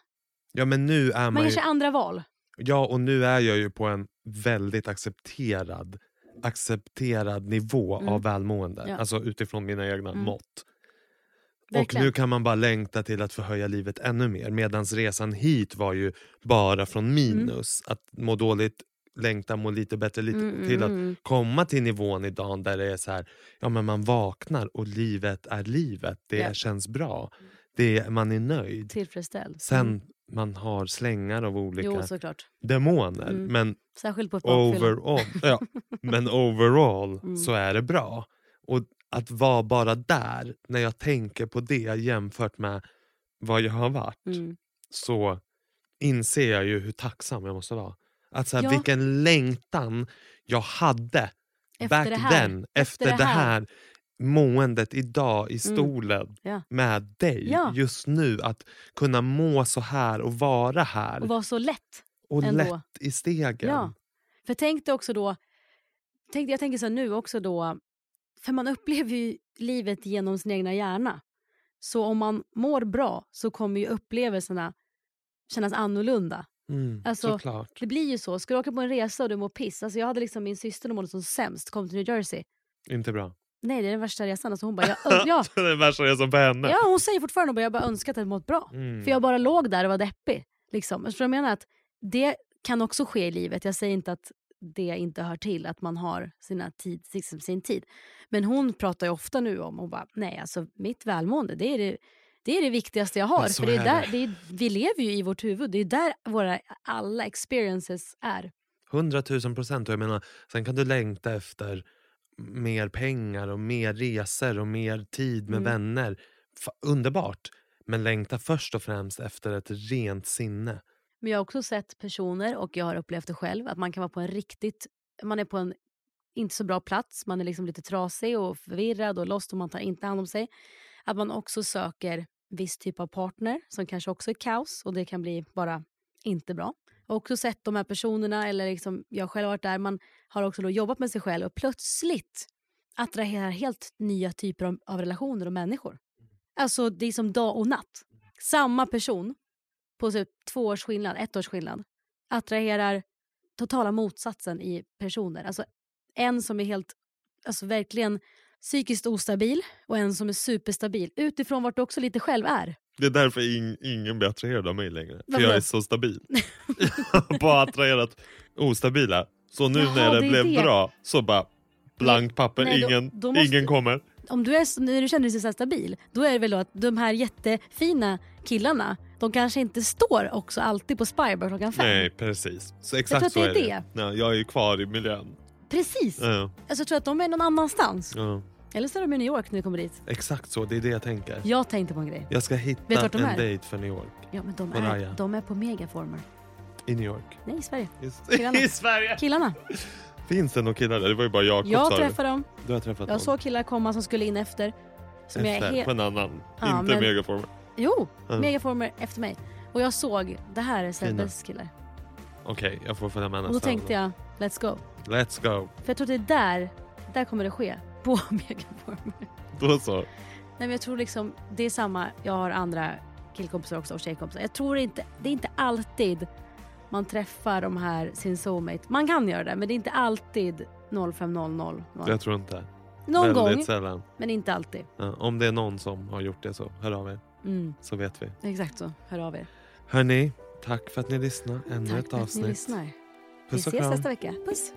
Speaker 1: Ja men nu är
Speaker 2: man
Speaker 1: man ju,
Speaker 2: andra val.
Speaker 1: Ja och nu är jag ju på en väldigt accepterad accepterad nivå
Speaker 2: Mm.
Speaker 1: av välmående.
Speaker 2: Ja.
Speaker 1: Alltså utifrån mina egna
Speaker 2: Mm.
Speaker 1: mått. Och
Speaker 2: Verkligen.
Speaker 1: nu kan man bara längta till att förhöja livet ännu mer. Medan resan hit var ju bara från minus. Att må dåligt, längta, må lite bättre, lite,
Speaker 2: Mm,
Speaker 1: till att
Speaker 2: mm, mm.
Speaker 1: komma till nivån idag där det är så här, ja men man vaknar och livet är livet. Det
Speaker 2: Ja.
Speaker 1: känns bra. Det man är nöjd.
Speaker 2: Tillfredsställd.
Speaker 1: Sen
Speaker 2: Mm.
Speaker 1: Man har slängar av olika
Speaker 2: Jo, såklart.
Speaker 1: demoner.
Speaker 2: Mm.
Speaker 1: Men
Speaker 2: Särskilt på
Speaker 1: overall, ja, men overall
Speaker 2: Mm.
Speaker 1: så är det bra. Och att vara bara där, när jag tänker på det jämfört med vad jag har varit,
Speaker 2: Mm.
Speaker 1: så inser jag ju hur tacksam jag måste vara. Att så här,
Speaker 2: Ja.
Speaker 1: Vilken längtan jag hade
Speaker 2: Efter
Speaker 1: back
Speaker 2: det här.
Speaker 1: then, efter, det här måendet idag i
Speaker 2: Mm.
Speaker 1: stolen
Speaker 2: Ja.
Speaker 1: med dig
Speaker 2: Ja.
Speaker 1: just nu. Att kunna må så här och vara här
Speaker 2: Och var så lätt.
Speaker 1: och
Speaker 2: ändå.
Speaker 1: lätt i stegen.
Speaker 2: Ja. För tänk dig också då, tänk, jag tänker så nu också då, för man upplever ju livet genom sin egna hjärna. Så om man mår bra så kommer ju upplevelserna kännas annorlunda.
Speaker 1: Mm,
Speaker 2: Alltså,
Speaker 1: såklart.
Speaker 2: Det blir ju så. Ska du åka på en resa och du mår piss. Alltså jag hade liksom min syster som mådde som sämst, kom till New Jersey.
Speaker 1: Inte bra.
Speaker 2: Nej det är den värsta resan. Alltså hon bara, jag, ja,
Speaker 1: är värsta resan på henne.
Speaker 2: ja, hon säger fortfarande bara, jag bara önskar att jag mått bra.
Speaker 1: Mm.
Speaker 2: För jag bara låg där och var deppig. Liksom. Så jag menar att det kan också ske i livet. Jag säger inte att det inte hör till att man har sina tid, liksom sin tid. Men hon pratar ju ofta nu om och bara, nej alltså mitt välmående det är det, det, är det viktigaste jag har.
Speaker 1: Så
Speaker 2: För det är
Speaker 1: är
Speaker 2: där,
Speaker 1: det.
Speaker 2: det är, vi lever ju i vårt huvud. Det är där våra alla experiences är.
Speaker 1: 100 000 procent. Och jag menar, sen kan du längta efter mer pengar och mer resor och mer tid med
Speaker 2: Mm.
Speaker 1: vänner. Fa- underbart. Men längta först och främst efter ett rent sinne.
Speaker 2: Men jag har också sett personer, och jag har upplevt det själv, att man kan vara på en riktigt... Man är på en inte så bra plats, man är liksom lite trasig och förvirrad och lost och man tar inte hand om sig. Att man också söker viss typ av partner som kanske också är kaos och det kan bli bara inte bra. Jag har också sett de här personerna, eller liksom, jag själv har varit där, man har också då jobbat med sig själv och plötsligt attraherar helt nya typer av, av relationer och människor. Alltså det är som dag och natt. Samma person på typ två års skillnad, ett års skillnad attraherar totala motsatsen i personer. Alltså en som är helt, alltså verkligen psykiskt ostabil och en som är superstabil utifrån vart du också lite själv är.
Speaker 1: Det är därför in, ingen blir attraherad av mig längre. För
Speaker 2: Varför
Speaker 1: jag
Speaker 2: då?
Speaker 1: är så stabil. bara attraherat ostabila. Så nu
Speaker 2: Jaha,
Speaker 1: när
Speaker 2: det
Speaker 1: det blev
Speaker 2: det.
Speaker 1: bra så bara blank papper,
Speaker 2: Nej, då-
Speaker 1: ingen,
Speaker 2: då måste-
Speaker 1: ingen kommer.
Speaker 2: Om du, är, när du känner dig så stabil, då är det väl då att de här jättefina killarna, de kanske inte står också alltid på Spybar klockan fem.
Speaker 1: Nej precis. Så
Speaker 2: tror
Speaker 1: exakt
Speaker 2: att
Speaker 1: så
Speaker 2: det
Speaker 1: är det.
Speaker 2: det.
Speaker 1: Ja, jag är ju kvar i miljön.
Speaker 2: Precis!
Speaker 1: Ja,
Speaker 2: Alltså, jag tror att de är någon annanstans.
Speaker 1: ja.
Speaker 2: Eller så är de i New York när vi kommer dit.
Speaker 1: Exakt så, det är det jag tänker.
Speaker 2: Jag tänkte på en grej.
Speaker 1: Jag ska hitta en dejt för New York.
Speaker 2: Ja, men de
Speaker 1: På
Speaker 2: är,
Speaker 1: Raya.
Speaker 2: de är på megaformer.
Speaker 1: I New York.
Speaker 2: Nej, i Sverige.
Speaker 1: Just.
Speaker 2: Killarna.
Speaker 1: I Sverige!
Speaker 2: Killarna.
Speaker 1: Finns det några killar där? Det var ju bara Jakob
Speaker 2: Jag
Speaker 1: sa du.
Speaker 2: träffade dem.
Speaker 1: Du har träffat
Speaker 2: Jag
Speaker 1: någon?
Speaker 2: såg killar komma som skulle in efter. Som jag är
Speaker 1: Efter,
Speaker 2: helt...
Speaker 1: på en annan.
Speaker 2: Ja,
Speaker 1: inte
Speaker 2: men-
Speaker 1: megaformer.
Speaker 2: Jo,
Speaker 1: Ja.
Speaker 2: megaformer efter mig. Och jag såg, det här är Sebbes killar.
Speaker 1: Okej, jag får följa med nästa
Speaker 2: Och då tänkte jag, let's go.
Speaker 1: Let's go.
Speaker 2: För jag tror att det är där, där kommer det ske. På megaformer.
Speaker 1: Då så.
Speaker 2: Nej men jag tror liksom, det är samma, jag har andra killkompisar också och tjejkompisar. Jag tror inte, det är inte alltid man träffar de här sin soulmate. Man kan göra det men det är inte alltid 0500.
Speaker 1: Jag tror inte.
Speaker 2: Någon
Speaker 1: Väldigt
Speaker 2: gång,
Speaker 1: sällan.
Speaker 2: men inte alltid.
Speaker 1: Ja, om det är någon som har gjort det så hör av er.
Speaker 2: Mm,
Speaker 1: Så vet vi.
Speaker 2: exakt så, hör av er.
Speaker 1: Hörni, tack för att ni lyssnade. Ännu
Speaker 2: Tack
Speaker 1: ett
Speaker 2: för att ni
Speaker 1: avsnitt.
Speaker 2: lyssnar. Vi
Speaker 1: Puss och
Speaker 2: ses nästa vecka. Puss!